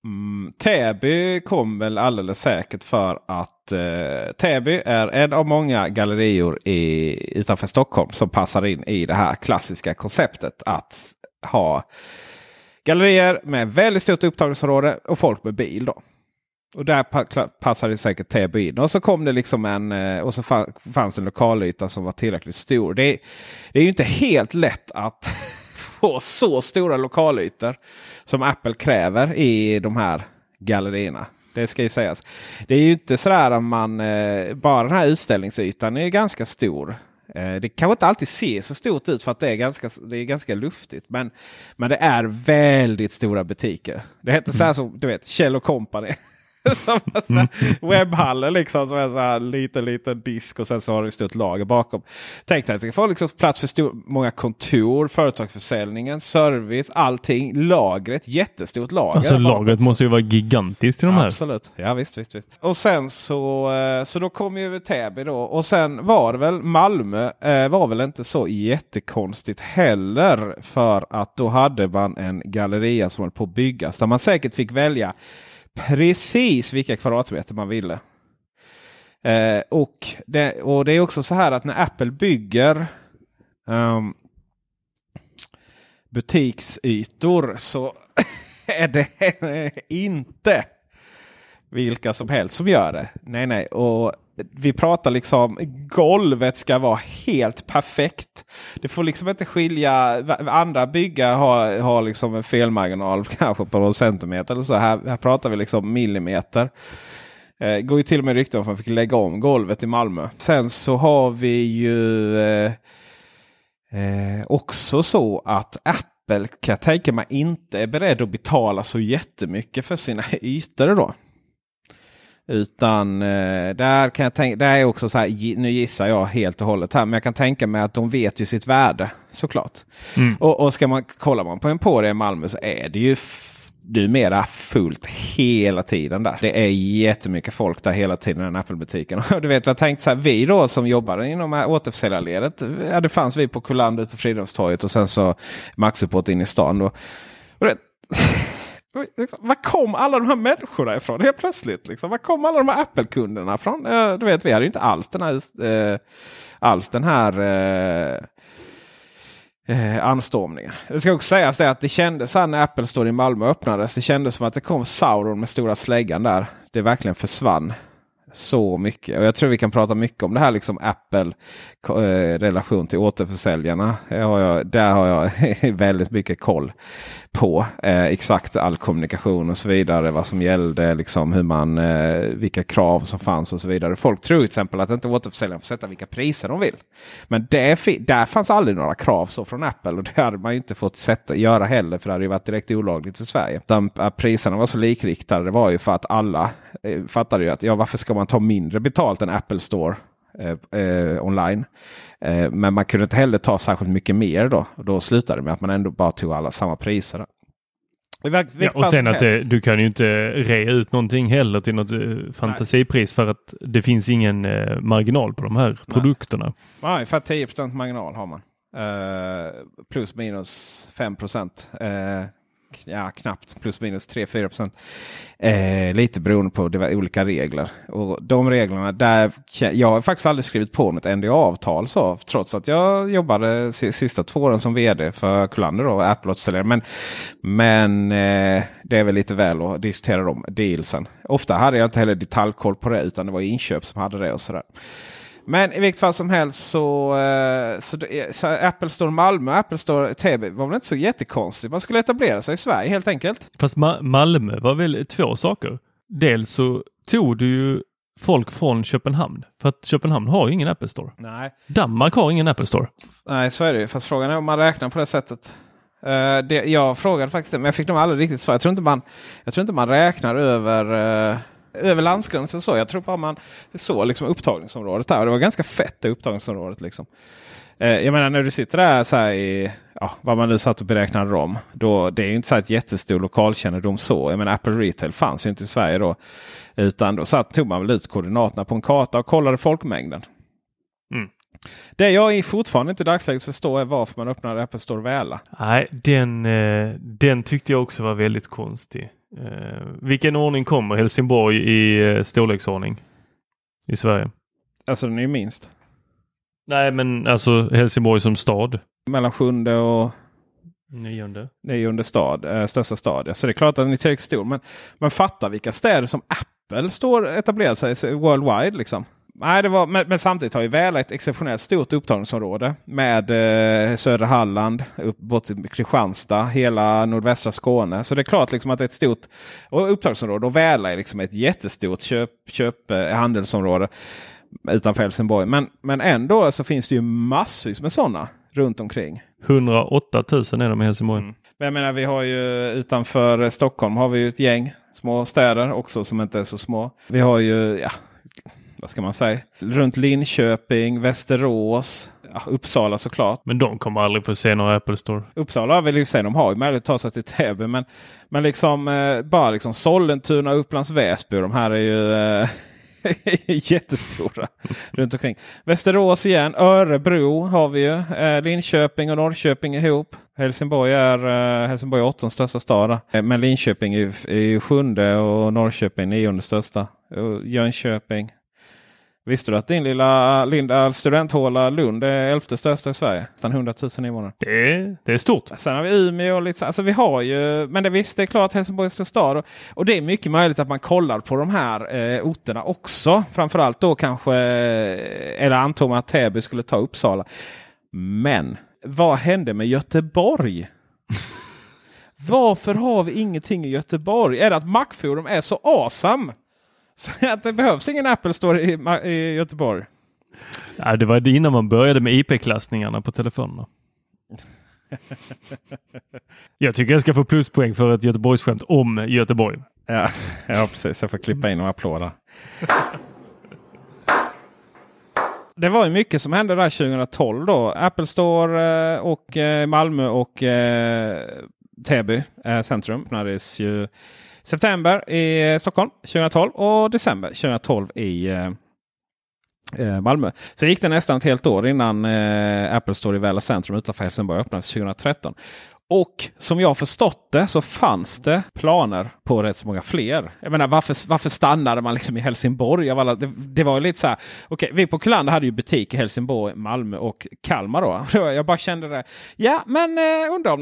Mm, Täby kom väl alldeles säkert för att eh, Täby är en av många gallerior i, utanför Stockholm som passar in i det här klassiska konceptet att ha gallerier med väldigt stort upptagningsområde och folk med bil. då. Och där passade säkert Täby in. Och så kom det liksom en eh, och så fanns det en lokalyta som var tillräckligt stor. Det, det är ju inte helt lätt att På så stora lokalytor som Apple kräver i de här gallerierna. Det ska ju sägas. Det är ju inte sådär att man eh, bara den här utställningsytan är ganska stor. Eh, det kanske inte alltid ser så stort ut för att det är ganska, det är ganska luftigt. Men, men det är väldigt stora butiker. Det heter så här som du vet Kjell Company. som mm. Webbhallen liksom. Som är så här liten, liten disk och sen så har du ett stort lager bakom. Tänk dig att det får liksom plats för stor, många kontor, företagsförsäljningen, service, allting. Lagret, jättestort lager. Alltså lagret måste ju vara gigantiskt i de här. Absolut, ja visst, visst, visst. Och sen så, eh, så då kom ju Täby då. Och sen var det väl Malmö eh, var väl inte så jättekonstigt heller. För att då hade man en galleria som höll på att byggas. Där man säkert fick välja precis vilka kvadratmeter man ville. Eh, och, det, och det är också så här att när Apple bygger um, butiksytor så är det inte vilka som helst som gör det. Nej, nej. Och vi pratar liksom golvet ska vara helt perfekt. Det får liksom inte skilja. Andra byggare har, har liksom en felmarginal kanske på någon centimeter. Eller så. Här, här pratar vi liksom millimeter. Eh, går ju till och med rykten om att man fick lägga om golvet i Malmö. Sen så har vi ju eh, eh, också så att Apple kan jag tänka mig inte är beredd att betala så jättemycket för sina ytor. då. Utan eh, där kan jag tänka, där är också så här, nu gissar jag helt och hållet här, men jag kan tänka mig att de vet ju sitt värde såklart. Mm. Och, och ska man kolla man på en på det i Malmö så är det ju numera fullt hela tiden där. Det är jättemycket folk där hela tiden i den Apple-butiken. du vet, jag tänkt så här, vi då som jobbar inom återförsäljarledet. Ja, det fanns vi på Kullander ute Fridhemstorget och sen så Maxsupport in i stan. Då. Och det, Liksom, var kom alla de här människorna ifrån helt plötsligt? Liksom? Var kom alla de här Apple-kunderna ifrån? Eh, du vet, vi hade ju inte alls den här, eh, alls den här eh, eh, anstormningen. Det ska också sägas det att det kändes här när Apple Store i Malmö öppnades. Det kändes som att det kom Sauron med stora släggan där. Det verkligen försvann så mycket. Och jag tror vi kan prata mycket om det här liksom Apple eh, relation till återförsäljarna. Har jag, där har jag väldigt mycket koll på eh, exakt all kommunikation och så vidare. Vad som gällde, liksom hur man, eh, vilka krav som fanns och så vidare. Folk tror till exempel att inte återförsäljaren får sätta vilka priser de vill. Men det, där fanns aldrig några krav så från Apple och det hade man inte fått sätta, göra heller för det hade ju varit direkt olagligt i Sverige. De, eh, priserna var så likriktade. Det var ju för att alla eh, fattade ju att ja, varför ska man ta mindre betalt än Apple Store eh, eh, online. Eh, men man kunde inte heller ta särskilt mycket mer då. Då slutade det med att man ändå bara tog alla samma priser. Ja, och sen att det, du kan ju inte rea ut någonting heller till något eh, fantasipris för att det finns ingen eh, marginal på de här Nej. produkterna. Nej, för 10% marginal har man. Uh, plus minus 5 procent. Uh, ja, knappt plus minus 3-4 procent. Eh, lite beroende på det var olika regler. Och de reglerna där jag har faktiskt aldrig skrivit på något NDA-avtal så trots att jag jobbade sista två åren som vd för Kullander och Apple Men, men eh, det är väl lite väl att diskutera de dealsen. Ofta hade jag inte heller detaljkoll på det utan det var inköp som hade det och sådär. Men i vilket fall som helst så, eh, så, så Apple Store Malmö och Apple Store Täby var väl inte så jättekonstigt. Man skulle etablera sig i Sverige helt enkelt. Fast Ma Malmö var väl två saker. Dels så tog du ju folk från Köpenhamn. För att Köpenhamn har ju ingen Apple Store. Nej, Danmark har ingen Apple Store. Nej så är det ju. Fast frågan är om man räknar på det sättet. Eh, det, jag frågade faktiskt det, men jag fick nog aldrig riktigt svar. Jag tror inte man, jag tror inte man räknar över, uh, över landsgränsen så. Jag tror bara man såg liksom upptagningsområdet där. Det var ganska fett det upptagningsområdet. Liksom. Uh, jag menar när du sitter där så här i ja, vad man nu satt och beräknade om. Då, det är ju inte så ett jättestor lokalkännedom så. Jag menar Apple Retail fanns ju inte i Sverige då. Utan då satt, tog man väl ut koordinaterna på en karta och kollade folkmängden. Mm. Det jag fortfarande inte i dagsläget förstår är varför man öppnade Apple Store Väla. Nej, den, eh, den tyckte jag också var väldigt konstig. Eh, vilken ordning kommer Helsingborg i eh, storleksordning i Sverige? Alltså den är ju minst. Nej, men alltså Helsingborg som stad. Mellan sjunde och Nionde. nionde stad, eh, största stad. Ja, Så det är klart att den är tillräckligt stor. Men man fattar vilka städer som Apple står etablerat sig worldwide. Liksom. Nej, det var, men, men samtidigt har ju Väla ett exceptionellt stort upptagningsområde med eh, södra Halland, upp bort till Kristianstad, hela nordvästra Skåne. Så det är klart liksom att det är ett stort upptagningsområde. Och Väla är liksom ett jättestort köp, köp, eh, handelsområde utanför Helsingborg. Men, men ändå så finns det ju massvis med sådana runt omkring. 108 000 är de i Helsingborg. Mm. Men jag menar vi har ju utanför Stockholm har vi ju ett gäng små städer också som inte är så små. Vi har ju, ja, vad ska man säga, runt Linköping, Västerås, ja, Uppsala såklart. Men de kommer aldrig få se några Apple Store. Uppsala vill ju säga de har ju möjlighet att ta sig till Täby. Men, men liksom eh, bara liksom Sollentuna, Upplands Väsby. De här är ju eh, jättestora runt omkring. Västerås igen, Örebro har vi ju. Eh, Linköping och Norrköping ihop. Helsingborg är eh, Helsingborg är åttonde största stad. Eh, Men Linköping är, ju- är ju sjunde och Norrköping nionde största. Och Jönköping. Visste du att din lilla Linda studenthåla Lund är elfte största i Sverige? Nästan 100 000 invånare. Det det är stort. Sen har vi Umeå och lite så. Alltså vi har ju, men det visst det är klart Helsingborg är stor stad. Och, och det är mycket möjligt att man kollar på de här eh, orterna också. Framförallt då kanske, eh, eller antog man att Täby skulle ta Uppsala. Men vad hände med Göteborg? Varför har vi ingenting i Göteborg? Är det att Macforum är så awesome? Så att det behövs ingen Apple Store i, i Göteborg? Ja, det var det innan man började med IP-klassningarna på telefonerna. Jag tycker jag ska få pluspoäng för ett Göteborgsskämt om Göteborg. Ja, ja precis. Jag får klippa in en applåd där. Det var ju mycket som hände där 2012 då. Apple Store eh, och eh, Malmö och eh, Täby centrum öppnades ju september i eh, Stockholm 2012 och december 2012 i eh, eh Malmö. Sen gick det nästan ett helt år innan eh, Apple Store i Väla centrum utanför Helsingborg öppnades 2013. Och som jag förstått det så fanns det planer på rätt så många fler. Jag menar varför, varför stannade man liksom i Helsingborg? Alla, det, det var ju lite så här. Okej, vi på Kulander hade ju butik i Helsingborg, Malmö och Kalmar då. Jag bara kände det. Ja, men eh, undrar om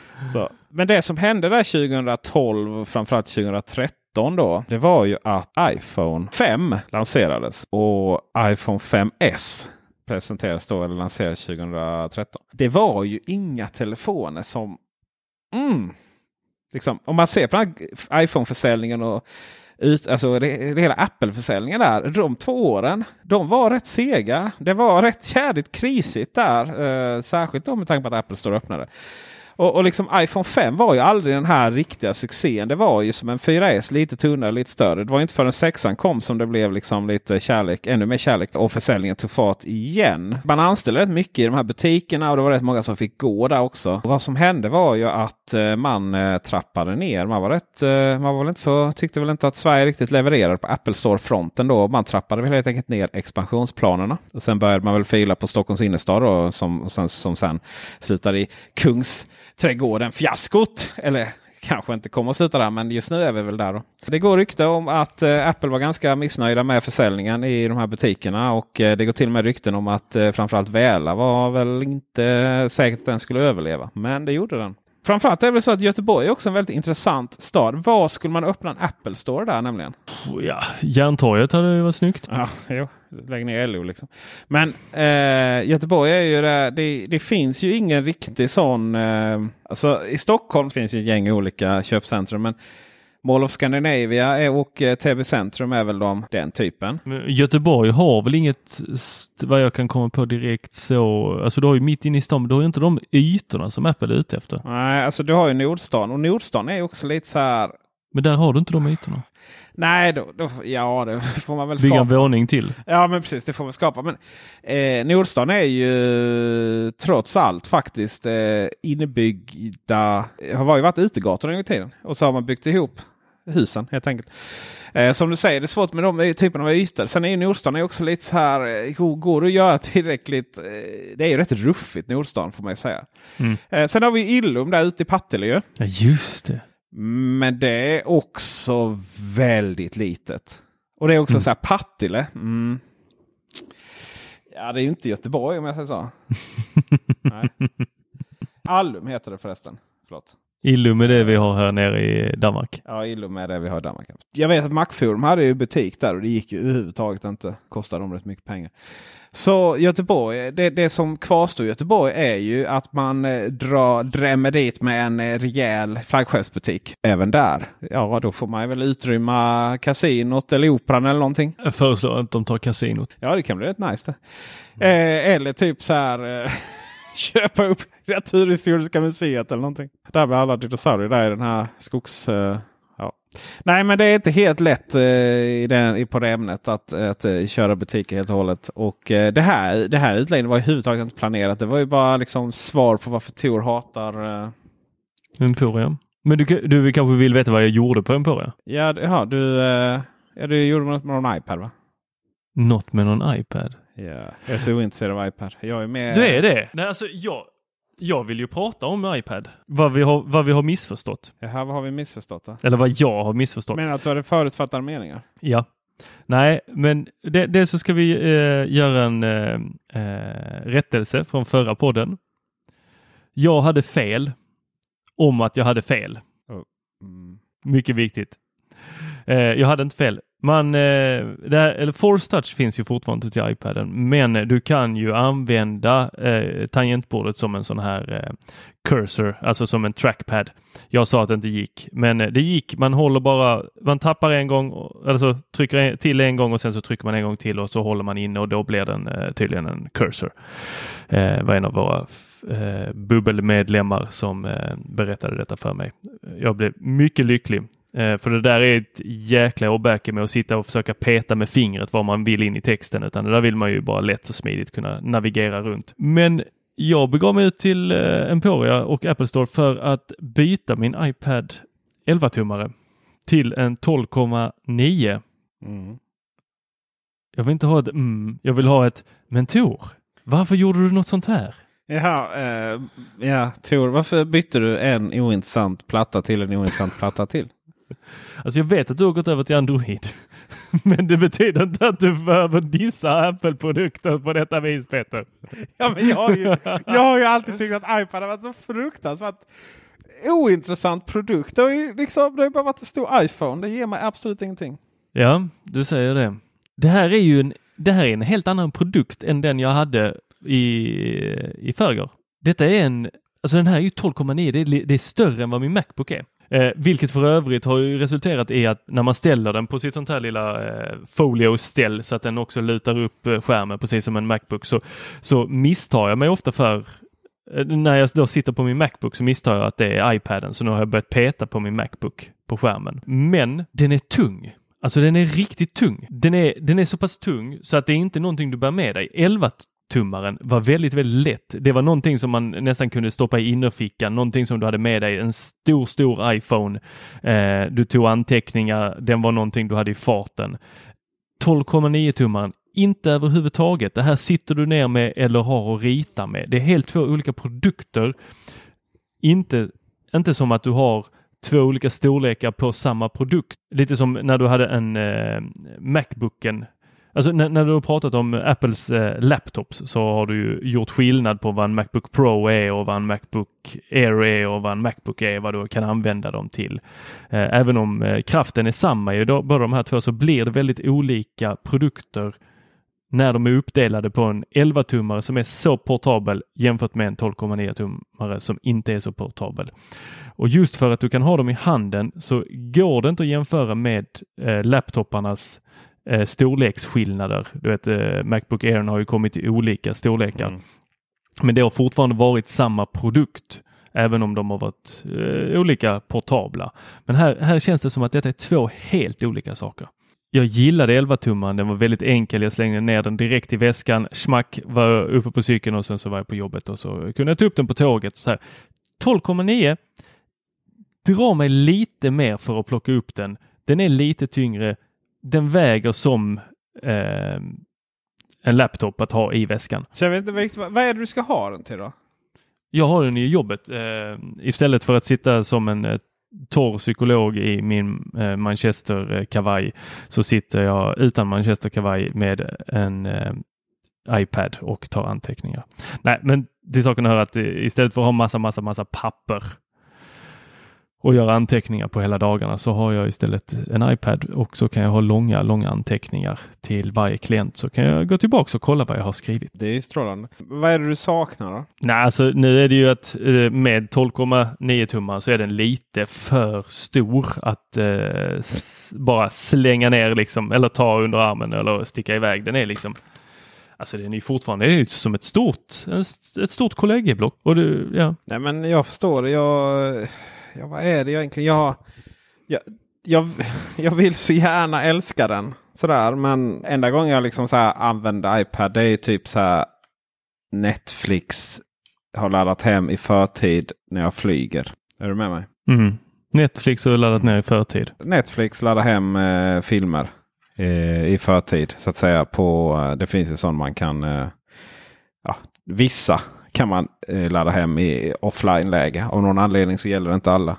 Så. Men det som hände där 2012, framförallt 2013 då, det var ju att iPhone 5 lanserades och iPhone 5S presenterades då eller lanserades 2013. Det var ju inga telefoner som... Mm, liksom, om man ser på iPhone-försäljningen och ut, alltså det, det hela Apple-försäljningen där. De två åren, de var rätt sega. Det var rätt kärligt krisigt där. Eh, särskilt då med tanke på att Apple står och öppnade. Och, och liksom iPhone 5 var ju aldrig den här riktiga succén. Det var ju som en 4S, lite tunnare, lite större. Det var inte förrän 6 kom som det blev liksom lite kärlek, ännu mer kärlek och försäljningen tog fart igen. Man anställde rätt mycket i de här butikerna och det var rätt många som fick gå där också. Och vad som hände var ju att eh, man eh, trappade ner. Man var rätt, eh, man var väl inte så, tyckte väl inte att Sverige riktigt levererade på Apple Store-fronten då. Man trappade väl helt enkelt ner expansionsplanerna. Och sen började man väl fila på Stockholms innerstad då, som, som, som sen slutade i Kungs trädgården fiaskot. Eller kanske inte kommer att sluta där, men just nu är vi väl där. Då. Det går rykte om att eh, Apple var ganska missnöjda med försäljningen i de här butikerna. Och eh, det går till och med rykten om att eh, framförallt Väla var väl inte säkert att den skulle överleva. Men det gjorde den. Framförallt är det väl så att Göteborg är också en väldigt intressant stad. Var skulle man öppna en Apple Store där nämligen? Ja, Järntorget hade ju varit snyggt. Ja, jo. Lägg ner LO liksom. Men eh, Göteborg är ju det, det, det. finns ju ingen riktig sån. Eh, alltså i Stockholm finns ju ett gäng olika köpcentrum. Men Mall of Scandinavia och eh, Täby centrum är väl de, den typen. Men Göteborg har väl inget, vad jag kan komma på direkt så, alltså du har ju mitt inne i stan, du har ju inte de ytorna som Apple är ute efter. Nej, alltså du har ju Nordstan och Nordstan är också lite så här. Men där har du inte de ytorna. Nej, då, då, ja det får man väl Bygga skapa. en våning till. Ja, men precis. Det får man skapa. Men eh, Nordstan är ju trots allt faktiskt eh, inbyggda. Har ju varit utegator en gång i tiden. Och så har man byggt ihop husen helt enkelt. Eh, som du säger, det är svårt med de typerna av ytor. Sen är ju Nordstan är också lite så här. Eh, går det att göra tillräckligt? Eh, det är ju rätt ruffigt Nordstan får man ju säga. Mm. Eh, sen har vi Illum där ute i Partille ju. Ja, just det. Men det är också väldigt litet. Och det är också Mm. så här Partille. Mm. Ja, det är ju inte Göteborg om jag säger så. Nej. Allum heter det förresten. Förlåt. Illum är det vi har här nere i Danmark. Ja, Illum är det vi har i Danmark. Jag vet att Macforum hade ju butik där och det gick ju överhuvudtaget inte. Kostade dem rätt mycket pengar. Så Göteborg, det, det som kvarstår i Göteborg är ju att man eh, drar, drämmer dit med en eh, rejäl flaggskeppsbutik. Även där. Ja, då får man väl utrymma kasinot eller operan eller någonting. Jag föreslår att de tar kasinot. Ja, det kan bli rätt nice det. Eh, eller typ så här eh, köpa upp Naturhistoriska museet eller någonting. Där med alla dinosaurier där i den här skogs... Eh, ja. Nej, men det är inte helt lätt eh, i den, på det ämnet att, att eh, köra butiker helt och hållet. Och det här, det här utläggningen var överhuvudtaget inte planerat. Det var ju bara liksom svar på varför Tor hatar... Eh, Emporia. Men du, du kanske vill veta vad jag gjorde på Emporia? ja, ja, du, ja, du gjorde något med någon iPad va? Något med någon iPad. Ja, jag är så ointresserad av iPad. Jag är med... Du är det? Nej, alltså jag, jag vill ju prata om iPad. Vad vi har, vad vi har missförstått. Jaha, vad har vi missförstått då? Eller vad jag har missförstått. Menar att du hade förutfattade meningar? Ja. Nej, men det, det så ska vi eh, göra en eh, eh, rättelse från förra podden. Jag hade fel om att jag hade fel. Mm. Mycket viktigt. Eh, jag hade inte fel. Man, eh, det här, eller Force Touch finns ju fortfarande till iPaden, men du kan ju använda eh, tangentbordet som en sån här eh, cursor, alltså som en trackpad. Jag sa att det inte gick, men eh, det gick. Man håller bara, man tappar en gång, alltså trycker en, till en gång och sen så trycker man en gång till och så håller man inne och då blir den eh, tydligen en cursor. Eh, var en av våra eh, bubbelmedlemmar som eh, berättade detta för mig. Jag blev mycket lycklig. Eh, för det där är ett jäkla åbäke med att sitta och försöka peta med fingret vad man vill in i texten, utan det där vill man ju bara lätt och smidigt kunna navigera runt. Men jag begav mig ut till eh, Emporia och Apple Store för att byta min iPad 11-tummare till en 12,9. Mm. Jag vill inte ha ett mm, jag vill ha ett mentor. Varför gjorde du något sånt här? Jaha, eh, ja, Tor, varför bytte du en ointressant platta till en ointressant platta till? Alltså jag vet att du har gått över till Android. Men det betyder inte att du behöver dissa Apple-produkter på detta vis Peter. Ja, men jag, har ju, jag har ju alltid tyckt att iPad har varit så fruktansvärt ointressant produkt. Det har ju liksom, det har bara varit en stor iPhone. Det ger mig absolut ingenting. Ja, du säger det. Det här är ju en, det här är en helt annan produkt än den jag hade i, i förrgår. Detta är en, alltså den här är ju 12,9. Det, det är större än vad min Macbook är. Eh, vilket för övrigt har ju resulterat i att när man ställer den på sitt sånt här lilla eh, folio-ställ så att den också lutar upp eh, skärmen precis som en Macbook så, så misstar jag mig ofta för eh, när jag då sitter på min Macbook så misstar jag att det är iPaden så nu har jag börjat peta på min Macbook på skärmen. Men den är tung. Alltså den är riktigt tung. Den är, den är så pass tung så att det är inte någonting du bär med dig. 11 tummaren var väldigt, väldigt lätt. Det var någonting som man nästan kunde stoppa i innerfickan, någonting som du hade med dig, en stor, stor iPhone. Eh, du tog anteckningar, den var någonting du hade i farten. 12,9 tummaren, inte överhuvudtaget. Det här sitter du ner med eller har att rita med. Det är helt två olika produkter. Inte, inte som att du har två olika storlekar på samma produkt. Lite som när du hade en eh, Macbooken Alltså när, när du har pratat om Apples eh, laptops så har du ju gjort skillnad på vad en Macbook Pro är och vad en Macbook Air är och vad en Macbook är, vad du kan använda dem till. Eh, även om eh, kraften är samma i båda de här två så blir det väldigt olika produkter när de är uppdelade på en 11-tummare som är så portabel jämfört med en 12,9-tummare som inte är så portabel. Och just för att du kan ha dem i handen så går det inte att jämföra med eh, laptoparnas eh, storleksskillnader. Du vet, eh, Macbook Air har ju kommit i olika storlekar. Mm. Men det har fortfarande varit samma produkt, även om de har varit eh, olika portabla. Men här, här känns det som att detta är två helt olika saker. Jag gillade 11 tumman. Den var väldigt enkel. Jag slängde ner den direkt i väskan. Schmack var jag uppe på cykeln och sen så var jag på jobbet och så kunde jag ta upp den på tåget. Så här. 12,9 drar mig lite mer för att plocka upp den. Den är lite tyngre. Den väger som eh, en laptop att ha i väskan. Så jag vet inte riktigt, vad, är det du ska ha den till då? Jag har den i jobbet eh, istället för att sitta som en eh, torr psykolog i min eh, Manchester-kavaj så sitter jag utan Manchester-kavaj med en eh, iPad och tar anteckningar. Nej, men till saken hör att eh, istället för att ha massa, massa, massa papper och göra anteckningar på hela dagarna så har jag istället en iPad och så kan jag ha långa, långa anteckningar till varje klient så kan jag gå tillbaka och kolla vad jag har skrivit. Det är strålande. Vad är det du saknar då? Nej, alltså nu är det ju att eh, med 12,9 tummar så är den lite för stor att eh, bara slänga ner liksom eller ta under armen eller sticka iväg. Den är liksom Alltså den är ju fortfarande det är som ett stort, ett stort kollegieblock. Och det, ja. Nej men jag förstår. Jag, ja, vad är det egentligen? Jag, jag, jag, jag vill så gärna älska den. Sådär. Men enda gången jag liksom så här använder iPad det är typ så här Netflix har laddat hem i förtid när jag flyger. Är du med mig? Mm. Netflix har laddat ner i förtid. Netflix laddar hem eh, filmer eh, i förtid. Så att säga. På, eh, det finns ju sån man kan. Eh, ja, vissa kan man eh, ladda hem i offline-läge. Av någon anledning så gäller det inte alla.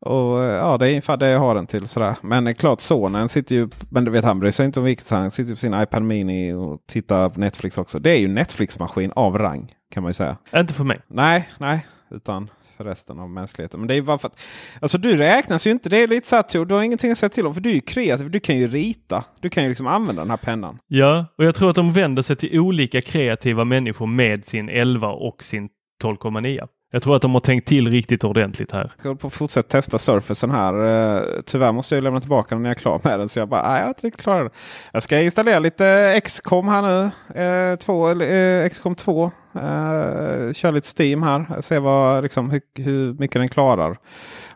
Och eh, ja, det är ungefär det jag har den till. Sådär. Men eh, klart sonen sitter ju. Men du vet han bryr sig inte om vilket. Han sitter på sin iPad Mini och tittar på Netflix också. Det är ju Netflix-maskin av rang kan man ju säga. Inte för mig. Nej, nej. Utan för resten av mänskligheten. Men det är bara för att, alltså du räknas ju inte. Det är lite så här Tor, du har ingenting att säga till om. För du är ju kreativ. Du kan ju rita. Du kan ju liksom använda den här pennan. Ja, och jag tror att de vänder sig till olika kreativa människor med sin 11 och sin 12,9. Jag tror att de har tänkt till riktigt ordentligt här. Jag håller på att fortsätta testa Surfacen här. Eh, tyvärr måste jag lämna tillbaka den när jag är klar med den. Så jag bara, nej jag är inte riktigt klar. Jag ska installera lite XCOM här nu. Eh, två, eh, XCOM 2. Eh, kör lite Steam här. Se vad, liksom, hur, hur mycket den klarar.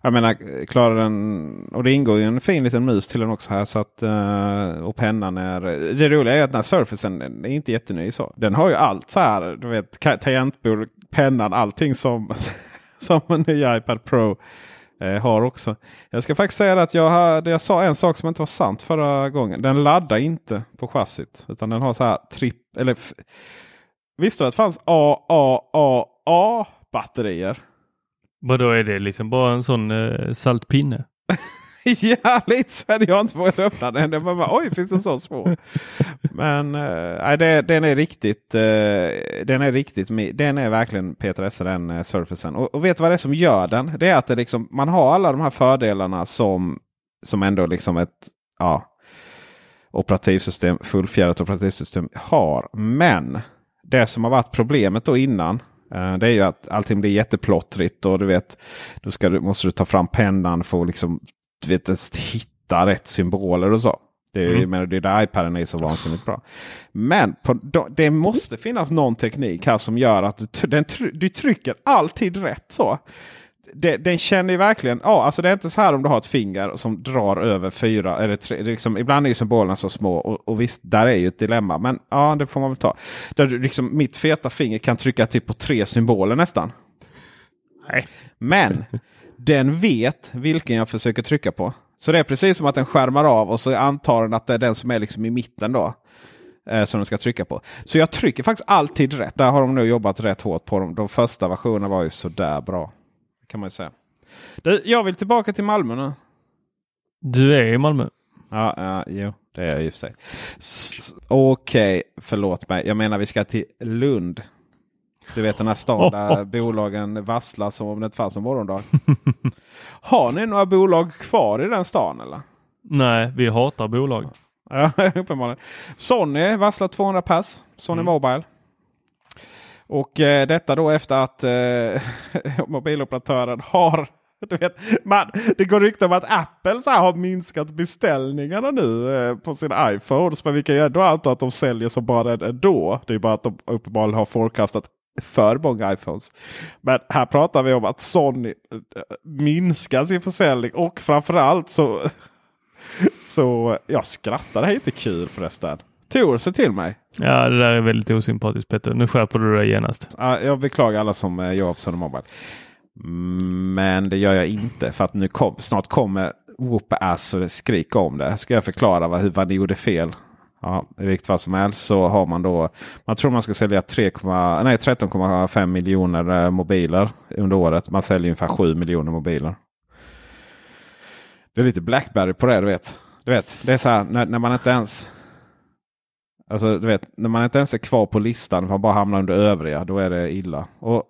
Jag menar, klarar den... Och det ingår ju en fin liten mus till den också här. Så att, eh, och pennan är... Det roliga är att den här Surfacen är inte jätteny. Så. Den har ju allt så här. Du vet tangentbord, pennan, allting som, som en ny iPad Pro eh, har också. Jag ska faktiskt säga att jag, hade, jag sa en sak som inte var sant förra gången. Den laddar inte på chassit. Utan den har så här tripp... Eller, visste du att det fanns AAAA batterier? Vadå är det liksom bara en sån eh, saltpinne? ja, lite så hade jag inte vågat öppna den. Jag bara, Oj, finns det så små? Men äh, det, den är riktigt, äh, den är riktigt, den är verkligen Peter Esse den eh, äh, Surfacen. Och, och vet du vad det är som gör den? Det är att det liksom, man har alla de här fördelarna som, som ändå liksom ett ja, operativsystem, fullfjädrat operativsystem har. Men det som har varit problemet då innan det är ju att allting blir jätteplottrigt och du vet, då ska du, måste du ta fram pennan för att liksom du vet, hitta rätt symboler och så. Det är, mm. men det är där iPaden är så vansinnigt bra. Men på, det måste finnas någon teknik här som gör att du, den, du trycker alltid rätt. så. Det, den känner ju verkligen, ja alltså det är inte så här om du har ett finger som drar över fyra eller tre. Liksom, ibland är ju symbolerna så små och, och visst, där är ju ett dilemma. Men ja, det får man väl ta. Där liksom, mitt feta finger kan trycka typ på tre symboler nästan. Nej. Men den vet vilken jag försöker trycka på. Så det är precis som att den skärmar av och så antar den att det är den som är liksom i mitten då. Eh, som den ska trycka på. Så jag trycker faktiskt alltid rätt. Där har de nu jobbat rätt hårt på dem. De första versionerna var ju sådär bra. Kan man ju säga. Du, jag vill tillbaka till Malmö nu. Du är i Malmö. Ja, ja jo, det är jag i och för sig. Okej, okay, förlåt mig. Jag menar vi ska till Lund. Du vet den här stan där bolagen vasslar som om det inte fanns en morgondag. Har ni några bolag kvar i den stan eller? Nej, vi hatar bolag. Ja, uppenbarligen. Sony vasslar 200 pass. Sony mm. Mobile. Och eh, detta då efter att eh, mobiloperatören har du vet, man, det går rykte om att Apple så har minskat beställningarna nu eh, på sin iPhone. Så vi kan ju ändå anta att de säljer som bara ändå. Det är bara att de uppenbarligen har forecastat för många iPhones. Men här pratar vi om att Sony eh, minskar sin försäljning och framförallt så... så jag skrattar. Det här är inte kul förresten. Tor, se till mig. Ja, det där är väldigt osympatiskt Peter. Nu skärper du dig genast. Ja, jag beklagar alla som eh, jobbar på Sony Mobile. Men det gör jag inte för att nu kom, snart kommer Whoop Ass och skrika om det. Ska jag förklara vad, vad ni gjorde fel Ja, I vilket fall som helst så har man då. Man tror man ska sälja 13,5 miljoner eh, mobiler under året. Man säljer ungefär 7 miljoner mobiler. Det är lite Blackberry på det du vet. Du vet, det är så här när, när man inte ens. Alltså du vet, när man inte ens är kvar på listan. Man bara hamnar under övriga. Då är det illa. Och,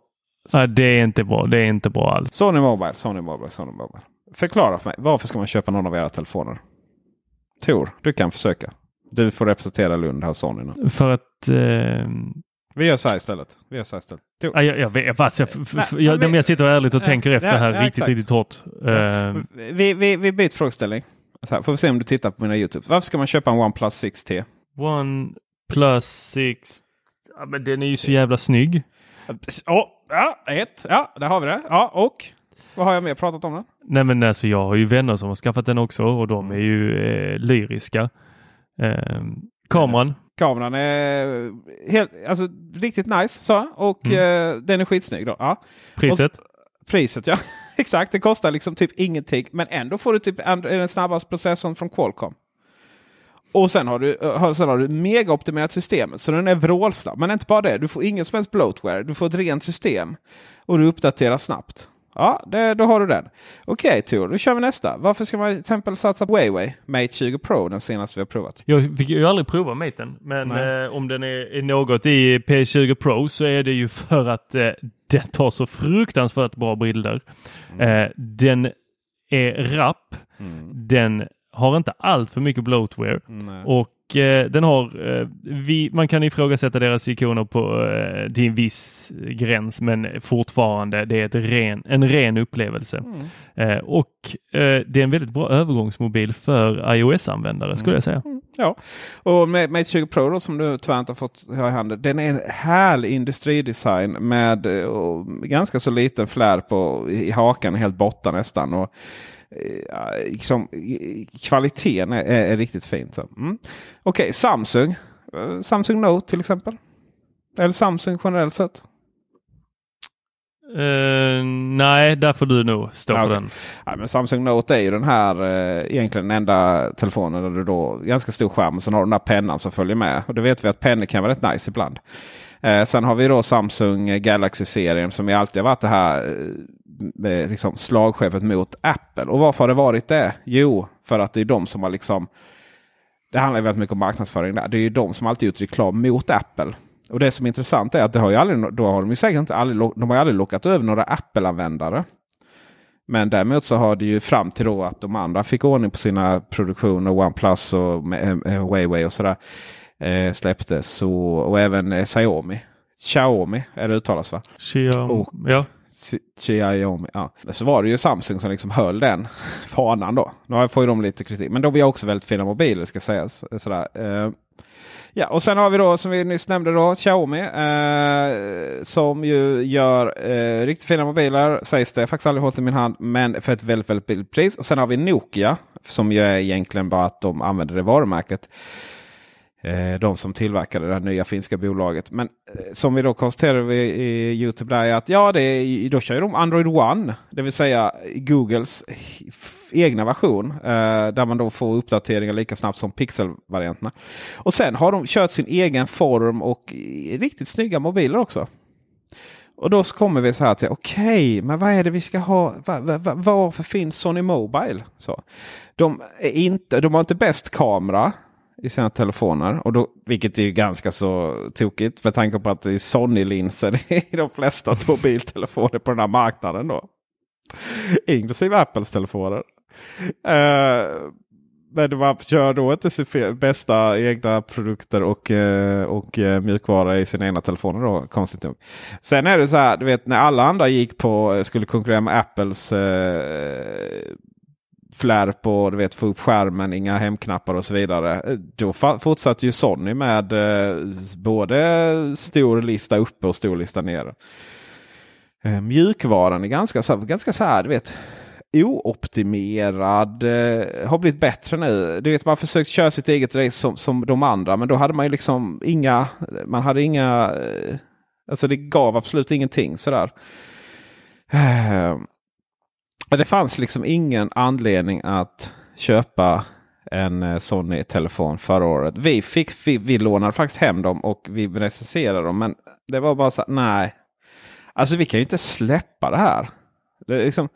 Nej, det är inte bra. Det är inte bra alls. Sony Mobile, Sony Mobile, Sony Mobile. Förklara för mig. Varför ska man köpa någon av era telefoner? Tor, du kan försöka. Du får representera Lund här Sony nu. För att... Eh... Vi gör så här istället. Vi gör så här istället. Ja, jag, jag vet, fast jag, jag, jag, jag sitter ärligt och tänker efter ja, här ja, riktigt, riktigt hårt. Uh... Vi, vi, vi byter frågeställning. Så här, får vi se om du tittar på mina YouTube. Varför ska man köpa en OnePlus 6T? OnePlus 6... Ja, men den är ju så jävla snygg. Oh, ja, ett. Ja, där har vi det. Ja, och? Vad har jag mer pratat om den? Nej men alltså jag har ju vänner som har skaffat den också och de är ju eh, lyriska. Eh, kameran. Kameran är helt, alltså, riktigt nice. Så. Och mm. eh, den är skitsnygg. Då. Ja. Priset? Och, priset ja. Exakt, det kostar liksom typ ingenting. Men ändå får du typ den snabbaste processorn från Qualcomm. Och sen har du, eh, sen har du mega optimerat systemet så den är vrålsnabb. Men inte bara det, du får ingen som helst bloatware. Du får ett rent system. Och du uppdaterar snabbt. Ja, det, då har du den. Okej okay, Tor, då kör vi nästa. Varför ska man till exempel satsa på Huawei Mate 20 Pro, den senaste vi har provat? Jag fick ju aldrig prova Maten, men eh, om den är, är, något i P20 Pro så är det ju för att eh, den tar så fruktansvärt bra bilder. Mm. Eh, den är rapp. Mm. Den har inte allt för mycket bloatware Nej. och den har, eh, vi, man kan ifrågasätta deras ikoner på, eh, till en viss gräns men fortfarande det är ren, en ren upplevelse. Mm. Eh, och eh, det är en väldigt bra övergångsmobil för iOS-användare skulle mm. jag säga. Mm. Ja, och Mate 20 Pro då, som du tyvärr inte har fått ha i handen. Den är en härlig industridesign med eh, ganska så liten flär på i hakan, helt borta nästan. Och, liksom, kvaliteten är, är, riktigt fint. Mm. Okej, okay, Samsung. Eh, Samsung Note till exempel. Eller Samsung generellt sett. Uh, nej, där får du nog stå ja, för den. Ja, men Samsung Note är ju den här uh, egentligen den enda telefonen där du då ganska stor skärm och sen har du den där pennan som följer med. Och det vet vi att pennor kan vara rätt nice ibland. Uh, sen har vi då Samsung Galaxy-serien som alltid har varit det här med liksom slagskeppet mot Apple. Och varför har det varit det? Jo, för att det är de som har liksom... Det handlar väldigt mycket om marknadsföring där. Det är ju de som alltid gjort reklam mot Apple. Och det som är intressant är att det har ju aldrig, då har de ju säkert inte aldrig, de har aldrig lockat över några Apple-användare. Men däremot så har det ju fram till då att de andra fick ordning på sina produktioner, OnePlus och eh, Huawei och sådär. Eh, släpptes. Så, och även eh, Xiaomi. Xiaomi är det uttalas va? Xiaomi, och, ja. Xiaomi. Ja. Så var det ju Samsung som liksom höll den fanan då. Nu får ju de lite kritik. Men de har också väldigt fina mobiler ska sägas. Sådär. Eh, ja, och sen har vi då som vi nyss nämnde då Xiaomi. Eh, som ju gör eh, riktigt fina mobiler sägs det. Faktiskt aldrig hållit i min hand. Men för ett väldigt, väldigt billigt pris. Och sen har vi Nokia. Som ju är egentligen bara att de använder det varumärket. Eh, de som tillverkade det här nya finska bolaget. Men eh, som vi då konstaterade i Youtube där är att ja, det är, då kör de Android One. Det vill säga Googles egna version. Eh, där man då får uppdateringar lika snabbt som Pixel-varianterna. Och sen har de kört sin egen form och riktigt snygga mobiler också. Och då kommer vi så här till okej, okay, men vad är det vi ska ha? Var, var, varför finns Sony Mobile? Så. De, är inte, de har inte bäst kamera i sina telefoner. Och då, vilket är ju ganska så tokigt med tanke på att det är Sony-linser i de flesta mobiltelefoner på den här marknaden. då. Inklusive Apples telefoner. Uh, men man kör då inte sin bästa egna produkter och, uh, och uh, mjukvara i sina egna telefoner då, konstigt nog. Sen är det så här, du vet när alla andra gick på, skulle konkurrera med Apples flärp och du vet, få upp skärmen, inga hemknappar och så vidare. Då fortsatte ju Sony med eh, både stor lista uppe och stor lista nere. Eh, mjukvaran är ganska, så, ganska så här, du vet, ooptimerad. Eh, har blivit bättre nu. Du vet, man har försökt köra sitt eget race som, som de andra. Men då hade man ju liksom inga, man hade inga, eh, alltså det gav absolut ingenting sådär. Eh, det fanns liksom ingen anledning att köpa en eh, Sony-telefon förra året. Vi, fick, vi, vi lånade faktiskt hem dem och vi recenserade dem. Men det var bara så här, nej. Alltså vi kan ju inte släppa det här. Det är liksom,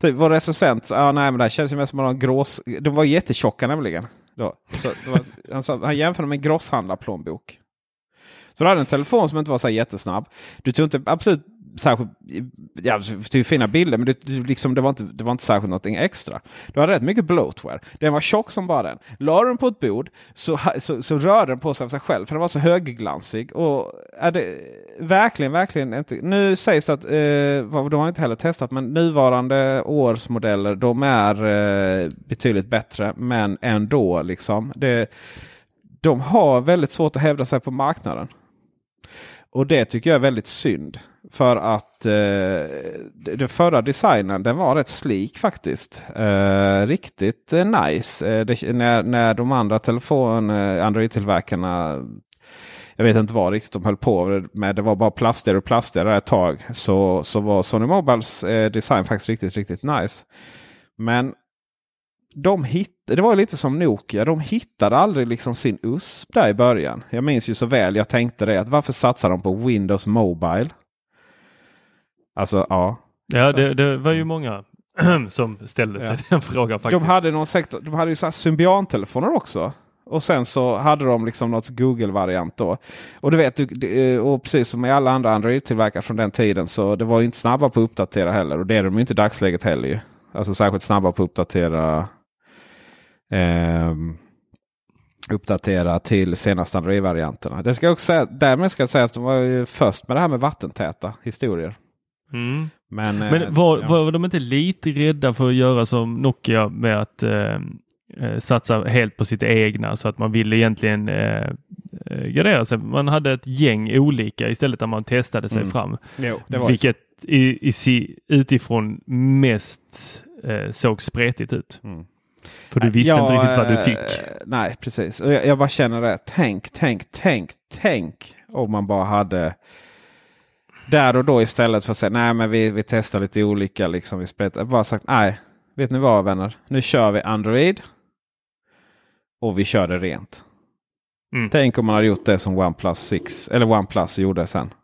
typ, vår recensent, ah, nej men det här känns ju mest som en grås... De var jättetjocka nämligen. Då. Så var, han, sa, han jämförde med en grosshandlarplånbok. Så du hade en telefon som inte var så jättesnabb. Du tog inte absolut särskilt, ja, alltså, det är fina bilder men det, liksom, det, var inte, det var inte särskilt någonting extra. Du hade rätt mycket bloatware. Den var tjock som bara den. La den på ett bord så, så, så rörde den på sig av sig själv för den var så högglansig. Och är det verkligen, verkligen inte. Nu sägs det att, eh, de har inte heller testat, men nuvarande årsmodeller de är eh, betydligt bättre. Men ändå liksom. Det, de har väldigt svårt att hävda sig på marknaden. Och det tycker jag är väldigt synd. För att eh, den förra designen den var rätt slik faktiskt. Eh, riktigt eh, nice. Eh, det, när, när de andra telefon, eh, Android-tillverkarna jag vet inte vad riktigt de höll på med. Det var bara plastigare och plastigare ett tag. Så, så var Sony Mobiles eh, design faktiskt riktigt, riktigt nice. Men de hitt, det var lite som Nokia. De hittade aldrig liksom sin USP där i början. Jag minns ju så väl. Jag tänkte det. att Varför satsar de på Windows Mobile? Alltså ja. Ja, det, det var ju många som ställde sig Ja. den frågan faktiskt. De hade någon sektor, de hade ju så här Symbian-telefoner också. Och sen så hade de liksom något Google-variant då. Och du vet, och precis som i alla andra Android-tillverkare från den tiden så det var ju inte snabba på att uppdatera heller. Och det är de ju inte i dagsläget heller ju. Alltså särskilt snabba på att uppdatera ehm, uppdatera till senaste Android-varianterna. Det ska jag också säga, därmed ska jag säga att de var ju först med det här med vattentäta historier. Mm. Men, eh, Men var, ja. var de inte lite rädda för att göra som Nokia med att eh, eh, satsa helt på sitt egna så att man ville egentligen eh, eh, gardera sig. Man hade ett gäng olika istället där man testade sig Mm. fram. Jo, så. Vilket i, i, utifrån mest eh, såg spretigt ut. Mm. För du visste inte Ja, riktigt vad du eh, fick. Nej, precis. Jag, jag bara känner det. Tänk, tänk, tänk, tänk om man bara hade där och då istället för att säga nej men vi, vi testar lite olika. Liksom, vi spretar. Bara sagt nej, vet ni vad vänner? Nu kör vi Android. Och vi kör det rent. Mm. Tänk om man hade gjort det som OnePlus 6 eller OnePlus gjorde sen.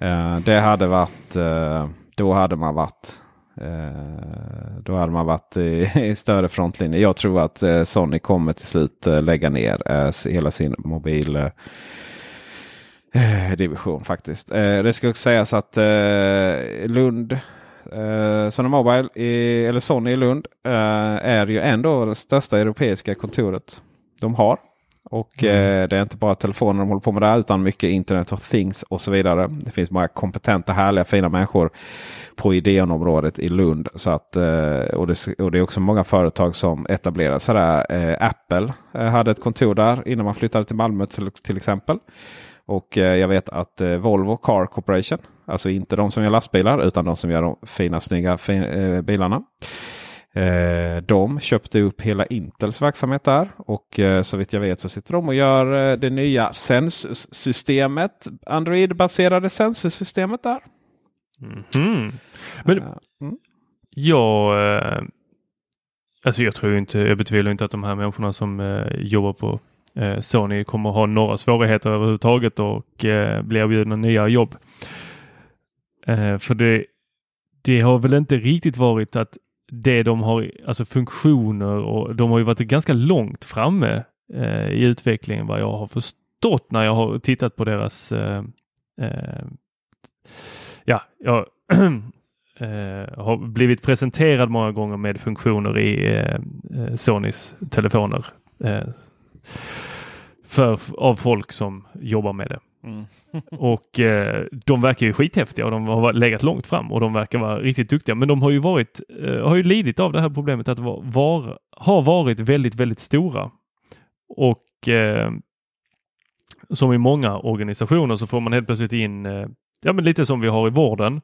Eh, det hade varit, eh, då hade man varit Eh, då hade man varit i, i större frontlinje. Jag tror att Sony kommer till slut lägga ner hela sin mobil division faktiskt. Eh, det ska också sägas att eh, Lund eh, Sony Mobile, i, eller Sony i Lund, eh, är ju ändå det största europeiska kontoret de har. Och eh, det är inte bara telefoner de håller på med där utan mycket Internet of Things och så vidare. Det finns många kompetenta, härliga, fina människor på idéområdet i Lund. Så att, eh, och, det, och det är också många företag som etablerar sig där. Eh, Apple eh, hade ett kontor där innan man flyttade till Malmö till, till exempel. Och eh, jag vet att eh, Volvo Car Corporation, alltså inte de som gör lastbilar utan de som gör de fina snygga fin, eh, bilarna. De köpte upp hela Intels verksamhet där. Och så vitt jag vet så sitter de och gör det nya Sensus-systemet. Android-baserade Sensus-systemet där. Mm. Men mm. jag, alltså jag tror inte, jag betvivlar inte att de här människorna som jobbar på Eh, Sony kommer ha några svårigheter överhuvudtaget och eh, bli erbjudna nya jobb. Eh, för det, det har väl inte riktigt varit att det de har, alltså funktioner och de har ju varit ganska långt framme eh, i utvecklingen vad jag har förstått när jag har tittat på deras eh, eh, ja, jag eh, har blivit presenterad många gånger med funktioner i Sonys telefoner. Eh, för, av folk som jobbar med det. Mm. Och eh, de verkar ju skithäftiga och de har legat långt fram och de verkar vara riktigt duktiga. Men de har ju varit, eh, har ju lidit av det här problemet att var, var, har varit väldigt, väldigt stora. Och eh, som i många organisationer så får man helt plötsligt in, eh, ja men lite som vi har i vården.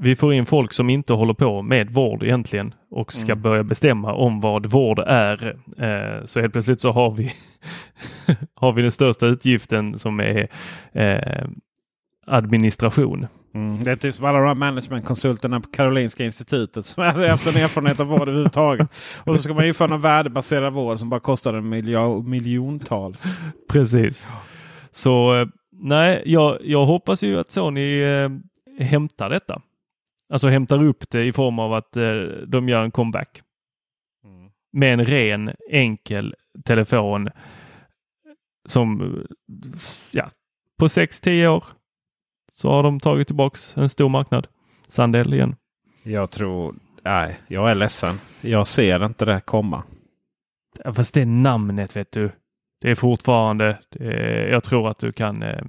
Vi får in folk som inte håller på med vård egentligen och ska Mm. börja bestämma om vad vård är. Eh, så helt plötsligt så har vi, har vi den största utgiften som är eh, administration. Mm. Det är typ som alla de här managementkonsulterna på Karolinska institutet som hade haft en erfarenhet av vård överhuvudtaget. Och så ska man införa någon värdebaserad vård som bara kostar en miljo- miljontals. Precis. Så eh, nej, jag, jag hoppas ju att Sony eh, hämtar detta. Alltså hämtar upp det i form av att eh, de gör en comeback. Med en ren enkel telefon som ja, på 6-10 år så har de tagit tillbaks en stor marknad. Sandel igen. Jag tror... Nej, jag är ledsen. Jag ser inte det komma. Ja, Fast det namnet vet du. Det är fortfarande, eh, jag tror att du kan, eh,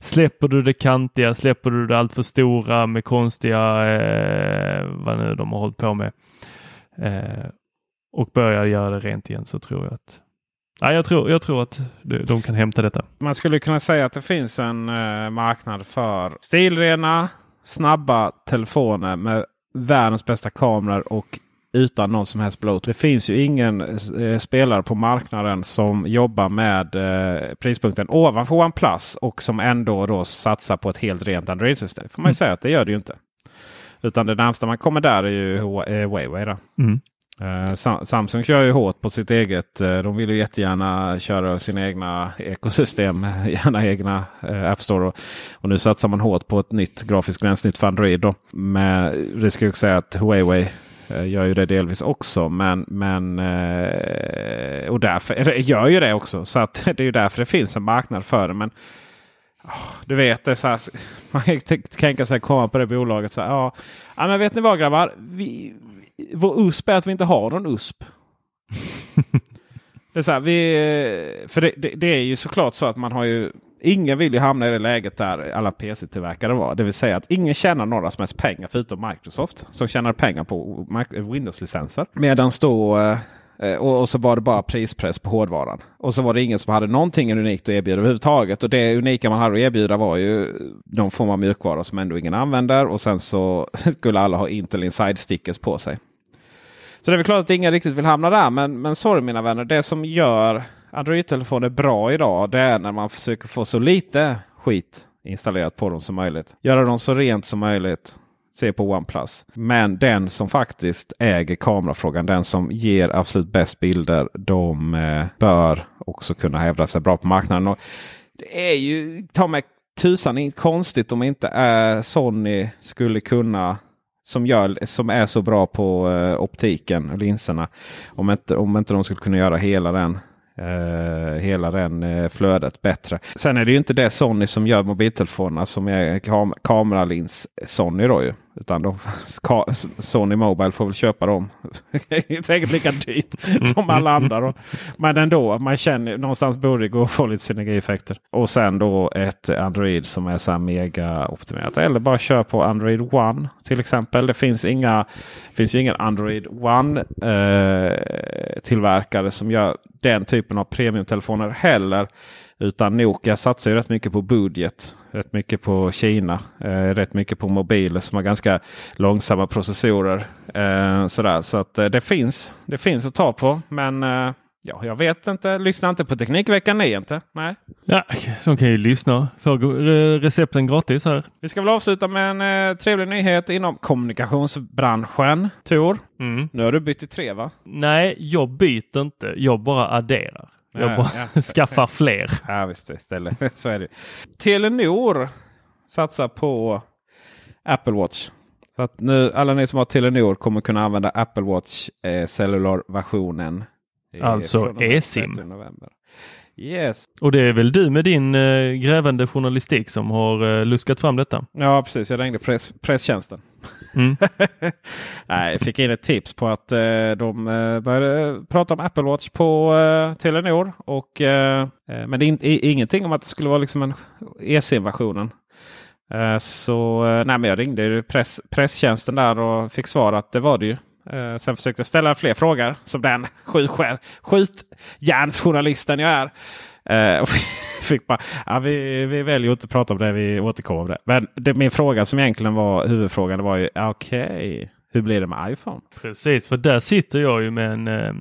släpper du det kantiga, släpper du det allt för stora med konstiga, eh, vad nu de har hållit på med eh, och börjar göra det rent igen så tror jag att, ja, jag, tror, jag tror att de, de kan hämta detta. Man skulle kunna säga att det finns en eh, marknad för stilrena, snabba telefoner med världens bästa kameror och utan någon som helst bloat. Det finns ju ingen eh, spelare på marknaden som jobbar med eh, prispunkten ovanför OnePlus och som ändå då satsar på ett helt rent Android-system. får man ju säga att det gör det ju inte. Utan det närmsta man kommer där är ju eh, Huawei. Då. Mm. Eh, Sam- Samsung kör ju hårt på sitt eget. eh, De vill ju jättegärna köra sina egna ekosystem. Gärna egna eh, App Store. Och, och nu satsar man hårt på ett nytt grafiskt gränssnitt för Android. Då. Men det ska jag säga att Huawei gör ju det delvis också. Men, men eh, och därför gör ju det också. Så att det är ju därför det finns en marknad för det. Men åh, du vet, det så här, man kan tänka sig komma på det bolaget. Så här, ja, ja, men vet ni vad grabbar? Vi, vår USP är att vi inte har någon USP. det är så här, vi, för det, det, det är ju såklart så att man har ju Ingen vill ju hamna i det läget där alla PC-tillverkare var. Det vill säga att ingen tjänar några som helst pengar förutom Microsoft. Som tjänar pengar på Windows-licenser. Medan då eh, eh, och, och så var det bara prispress på hårdvaran. Och så var det ingen som hade någonting unikt att erbjuda överhuvudtaget. Och det unika man hade att erbjuda var ju någon form av mjukvara som ändå ingen använder. Och sen så skulle alla ha Intel Inside stickers på sig. Så det är väl klart att ingen riktigt vill hamna där. Men, men sorry mina vänner, det som gör Android-telefoner bra idag det är när man försöker få så lite skit installerat på dem som möjligt. Göra dem så rent som möjligt. Se på OnePlus. Men den som faktiskt äger kamerafrågan, den som ger absolut bäst bilder, de eh, bör också kunna hävda sig bra på marknaden. Och det är ju ta mig tusan konstigt om inte eh, Sony skulle kunna som, gör, som är så bra på eh, optiken och linserna. Om inte, om inte de skulle kunna göra hela den Eh, hela den eh, flödet bättre. Sen är det ju inte det Sony som gör mobiltelefonerna som är kam kameralins Sony då ju. Utan de, Sony Mobile får väl köpa dem. Säkert lika dyrt som alla andra. Då. Men ändå, man känner någonstans borde det gå att få lite synergieffekter. Och sen då ett Android som är så här mega optimerat. Eller bara kör på Android One till exempel. Det finns inga finns ju ingen Android One eh, tillverkare som gör den typen av premiumtelefoner heller. Utan Nokia satsar ju rätt mycket på budget. Rätt mycket på Kina. Eh, rätt mycket på mobiler som har ganska långsamma processorer. Eh, sådär. Så att eh, det, finns, det finns att ta på. Men eh, ja, jag vet inte. Lyssna inte på Teknikveckan ni inte. Nej. Ja, de kan ju lyssna. Få eh, recepten gratis här. Vi ska väl avsluta med en eh, trevlig nyhet inom kommunikationsbranschen. Tor, Mm. nu har du bytt till tre va? Nej, jag byter inte. Jag bara adderar. Jag Ja, bara ja. skaffar fler. Ja visst, istället. så är det. Telenor satsar på Apple Watch. Så att nu alla ni som har Telenor kommer kunna använda Apple Watch eh, Cellular-versionen. I- Alltså eSIM. 30 november. Yes. Och det är väl du med din eh, grävande journalistik som har eh, luskat fram detta? Ja precis, jag ringde press, presstjänsten. Mm. Nej, jag fick in ett tips på att eh, de eh, började prata om Apple Watch på eh, Telenor. Och, eh, eh, men det är in, i, ingenting om att det skulle vara liksom en eSIM-versionen. Eh, så eh, nej, men jag ringde press, presstjänsten där och fick svar att det var det ju. Eh, sen försökte jag ställa fler frågor som den skjut- skjutjärnsjournalisten jag är. Eh, fick bara, ja, vi, vi väljer att inte prata om det, vi återkommer om det. Men det, min fråga som egentligen var huvudfrågan var ju okej, hur blir det med iPhone? Precis, för där sitter jag ju med en eh,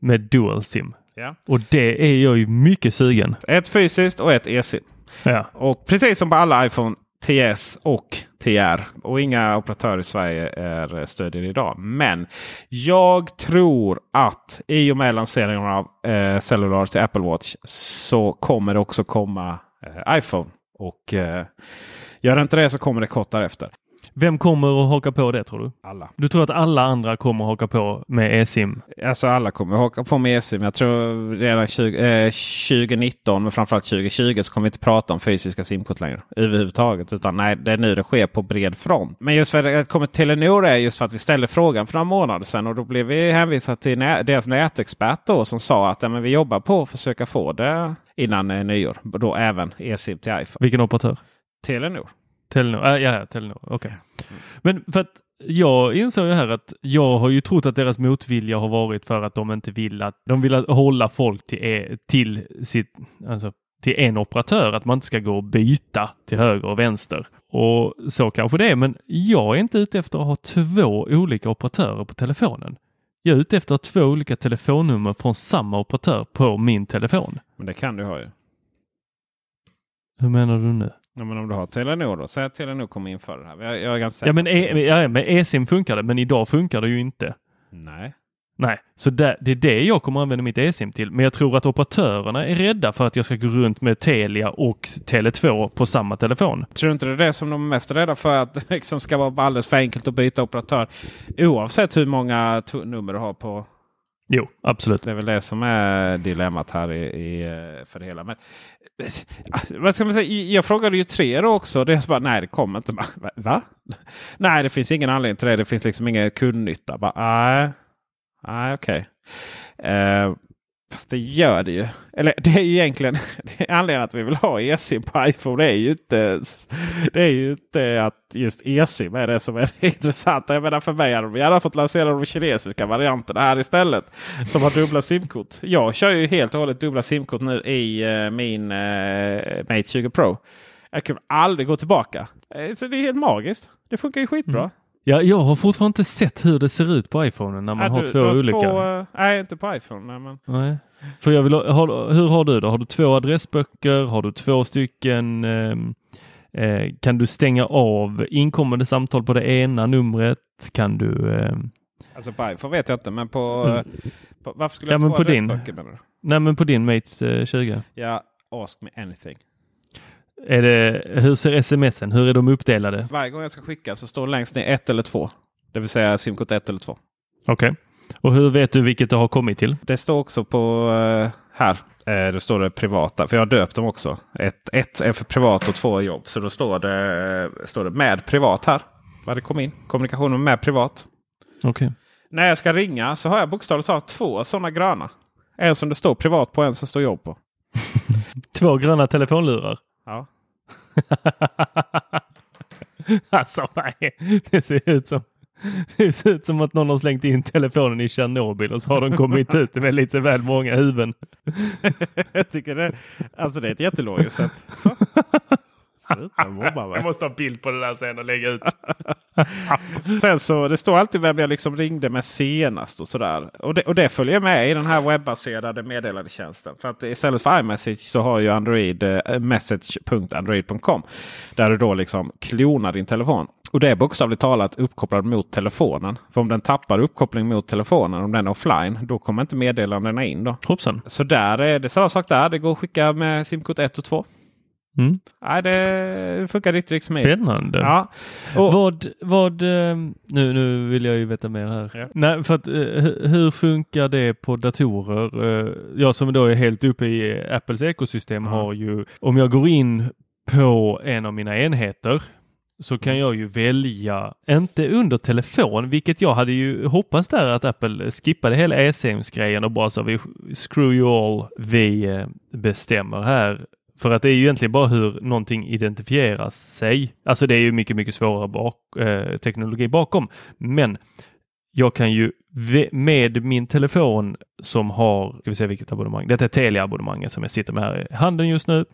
med dual sim. Ja. Och det är jag ju mycket sugen. Ett fysiskt och ett eSIM. Ja. Och precis som på alla iPhone TS och TR. Och inga operatörer i Sverige är stödjer idag. Men jag tror att i och med lanseringen av eh, Cellular till Apple Watch så kommer det också komma eh, iPhone. Och eh, gör det inte det så kommer det kort därefter. Vem kommer att haka på det tror du? Alla. Du tror att alla andra kommer att haka på med eSIM? Alltså alla kommer att haka på med eSIM. Jag tror redan 20, eh, 2019 men framförallt 2020 så kommer vi inte prata om fysiska simkort längre. Överhuvudtaget. Utan nej, det är nu det sker på bred front. Men just för att det kommer Telenor är just för att vi ställde frågan för några månader sedan. Och då blev vi hänvisade till nä deras nätexpert då som sa att ja, men vi jobbar på att försöka få det innan eh, nyår. Då även eSIM till iPhone. Vilken operatör? Telenor. Telenor? Äh, ja, ja, Telenor. Okej. Men för att jag insåg ju här att jag har ju trott att deras motvilja har varit för att de inte vill att de vill att hålla folk till, e- till sitt, alltså till en operatör, att man inte ska gå och byta till höger och vänster. Och så kanske det är, men jag är inte ute efter att ha två olika operatörer på telefonen. Jag är ute efter att ha två olika telefonnummer från samma operatör på min telefon. Men det kan du ha ju. Hur menar du nu? Ja, men om du har Telenor då. Säg att Telenor kommer införa det här. Jag, jag är ganska Ja men, på att- e, ja, men eSIM funkar det, men idag funkar det ju inte. Nej. Nej, så det, det är det jag kommer använda mitt eSIM till. Men jag tror att operatörerna är rädda för att jag ska gå runt med Telia och Tele2 på samma telefon. Tror du inte det är det som de är mest rädda för? Att det liksom ska vara alldeles för enkelt att byta operatör. Oavsett hur många nummer du har på. Jo, absolut. Det är väl det som är dilemmat här i, i, eh, för det hela. Men, Eh, vad ska man säga? Jag frågade ju tre då också. Det är så bara, nej, det kommer inte. Va? Nej, det finns ingen anledning till det. Det finns liksom ingen kundnytta. Bara, nej, nej okej. Uh, fast det gör det ju. Eller det är ju egentligen det är anledningen att vi vill ha eSIM på iPhone. Det är ju inte, det är ju inte att just eSIM är det som är det intressanta. Jag menar för mig hade de gärna fått lansera de kinesiska varianterna här istället. Som har dubbla simkort. Jag kör ju helt och hållet dubbla simkort nu i uh, min uh, Mate 20 Pro. Jag kan aldrig gå tillbaka. Eh, så det är helt magiskt. Det funkar ju skitbra. Mm. Ja, jag har fortfarande inte sett hur det ser ut på iPhone när man Ja, har du- två har olika. Två, eh, nej, inte på iPhone. Nej, men. Nej. För jag vill ha, har, hur har du det? Har du två adressböcker? Har du två stycken? ehm, eh, kan du stänga av inkommande samtal på det ena numret? Kan du? ehm, Alltså på iPhone vet jag inte. Men på, Mm. eh, på varför skulle Ja, jag men ha två på din. adressböcker menar du? nej, men på din Mate eh, 20. Ja, ask me anything. Är det, hur ser smsen? Hur är de uppdelade? Varje gång jag ska skicka så står det längst ner ett eller två. Det vill säga simkort ett eller två. Okej. Och hur vet du vilket det har kommit till? Det står också på eh, här. Eh, det står det privata. För jag har döpt dem också. Ett, ett är för privat och två är jobb. Så då står det, eh, står det med privat här. Vad det kom in. Kommunikationen med privat. Okej. När jag ska ringa så har jag bokstavligt talat två sådana gröna. En som det står privat på, en som står jobb på. Två gröna telefonlurar. Ja. alltså är det? ser ut som det ser ut som att någon har slängt in telefonen i Tjernobyl och så har de kommit ut med lite väl många huvuden. jag tycker det, alltså det är ett jättelogiskt sätt. Så. Sluta mobba mig. Jag måste ha bild på det där sen och lägga ut. Sen så det står alltid vem jag liksom ringde med senast och sådär. Och det, och det följer med i den här webbaserade meddelandetjänsten. För att istället för iMessage så har ju Android eh, message.android.com. Där du då liksom klonar din telefon. Och det är bokstavligt talat uppkopplad mot telefonen. För om den tappar uppkoppling mot telefonen, om den är offline, då kommer inte meddelandena in. Då. Hoppsan. Så där är det samma sak där. Det går att skicka med simkort 1 och 2. Mm. Nej, det funkar riktigt, riktigt smidigt. Spännande. Ja. Och, Vad, vad, eh, nu, nu vill jag ju veta mer här. Ja. Nej, för att, eh, hu- hur funkar det på datorer? Eh, Jag som då är helt uppe i Apples ekosystem Ja. har ju, om jag går in på en av mina enheter så kan jag ju välja, inte under telefon, vilket jag hade ju hoppats där att Apple skippade hela eSIMs-grejen och bara så vi screw you all, vi bestämmer här. För att det är ju egentligen bara hur någonting identifierar sig. Alltså det är ju mycket, mycket svårare bak, eh, teknologi bakom. Men jag kan ju med min telefon som har, ska vi se vilket abonnemang, detta är Telia-abonnemanget som jag sitter med här i handen just nu.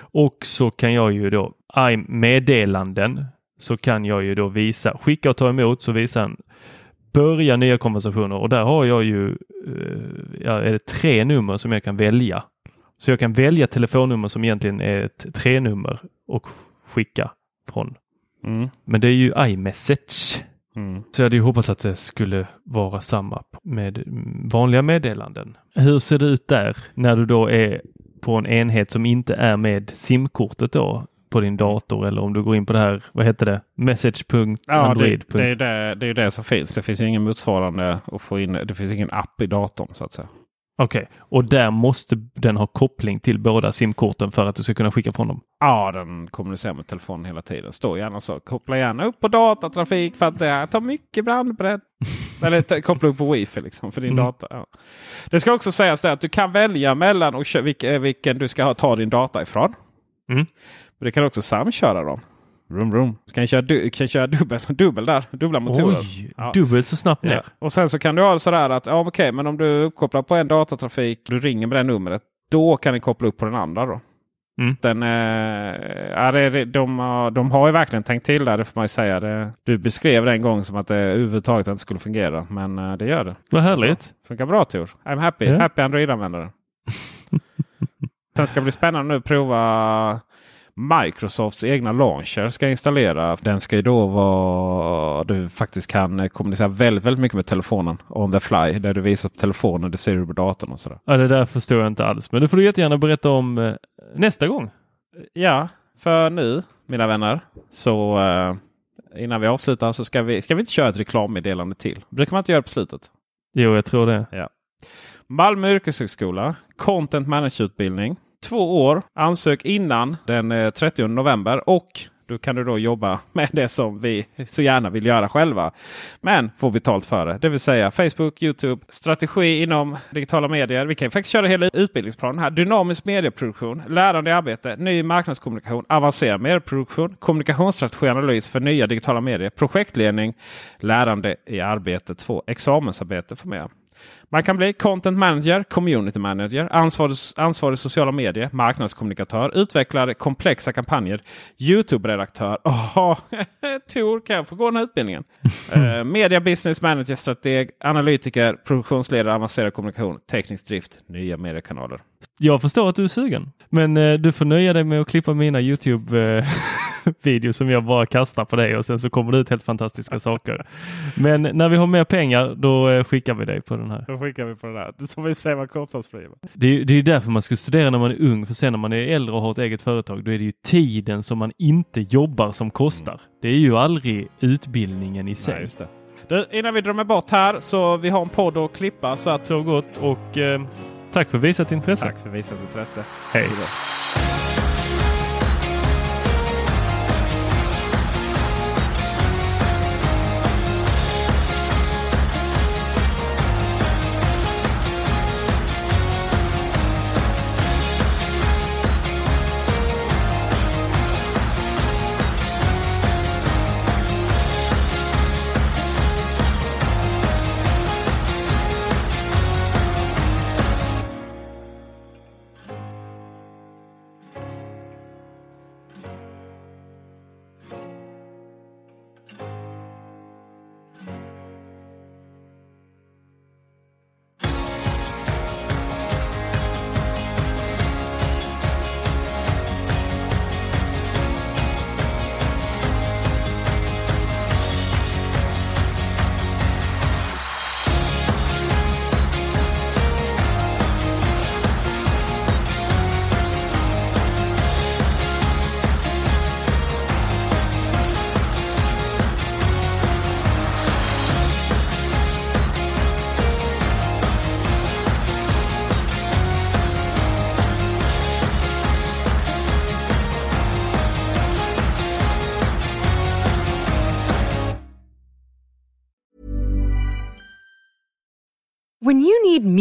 Och så kan jag ju då, i meddelanden, så kan jag ju då visa, skicka och ta emot, så visar han börja nya konversationer och där har jag ju, eh, är det tre nummer som jag kan välja. Så jag kan välja telefonnummer som egentligen är ett tre-nummer och skicka från. mm, Men det är ju iMessage. mm. Så jag hade ju hoppats att det skulle vara samma med vanliga meddelanden. Hur ser det ut där när du då är på en enhet som inte är med simkortet då på din dator eller om du går in på det här, vad heter det, Ja, det, message.android. det, är det, det är det som finns. Det finns ingen motsvarande att få in. Det finns ingen app i datorn så att säga. Okej, och där måste den ha koppling till båda simkorten för att du ska kunna skicka från dem. Ja, den kommunicerar med telefonen hela tiden. Står gärna så. Koppla gärna upp på datatrafik för att det tar mycket bandbredd. Eller koppla upp på wifi liksom för din Mm. data. Ja. Det ska också sägas att du kan välja mellan och eh, vilken du ska ta din data ifrån. Mm. Men du kan också samköra dem. Vroom, vroom. Du kan köra, du, kan köra dubbel, dubbel där. Dubbla motorer. Oj, Ja. dubbelt så snabbt ner. Ja. Och sen så kan du ha sådär att ja, okej, men om du är uppkopplad på en datatrafik. Du ringer med det numret. Då kan den koppla upp på den andra. då. Mm. Den, eh, ja, det, de, har- de har ju verkligen tänkt till där, det får man ju säga. Det, du beskrev det en gång som att det överhuvudtaget inte skulle fungera. Men eh, det gör det. Vad härligt. Funkar bra Tor. I'm happy. Ja. Happy Android-användare. Sen ska det bli spännande nu att prova Microsofts egna launcher ska installera. Den ska ju då vara... Du faktiskt kan kommunicera väldigt, väldigt mycket med telefonen on the fly. Där du visar på telefonen, det ser du på datorn och sådär. Ja, det där förstår jag inte alls. Men det får du jättegärna berätta om eh, nästa gång. Ja, för nu mina vänner så eh, innan vi avslutar så ska vi, ska vi inte köra ett reklammeddelande till. brukar man inte göra på slutet. Jo, jag tror det. Ja. Malmö yrkeshögskola, content managerutbildning. Två år. Ansök innan den eh, 30 november och då kan du då jobba med det som vi så gärna vill göra själva. Men få betalt för det. Det vill säga Facebook, Youtube, strategi inom digitala medier. Vi kan faktiskt köra hela utbildningsplanen här. Dynamisk medieproduktion, lärande i arbete, ny marknadskommunikation, avancerad medieproduktion, kommunikationsstrategi analys för nya digitala medier, projektledning, lärande i arbete 2, examensarbete för mer. Man kan bli content manager, community manager, ansvarig, ansvarig sociala medier, marknadskommunikatör, utvecklare komplexa kampanjer, Youtube-redaktör. Oh, Tor, kan jag få gå den här utbildningen? uh, media business manager, strateg, analytiker, produktionsledare, avancerad kommunikation, teknisk drift, nya mediekanaler. Jag förstår att du är sugen, men uh, du får nöja dig med att klippa mina Youtube uh... video som jag bara kastar på dig och sen så kommer det ut helt fantastiska saker. Men när vi har mer pengar då eh, skickar vi dig på den här. Då skickar vi på den här. Så vi se vad kostnadsfri. Det är, det är därför man ska studera när man är ung för sen när man är äldre och har ett eget företag då är det ju tiden som man inte jobbar som kostar. Mm. Det är ju aldrig utbildningen i sig. Nej, du, innan vi drar bort här så vi har en podd att klippa så att så gott och eh, tack för visat intresse. Tack för visat intresse. Hej. When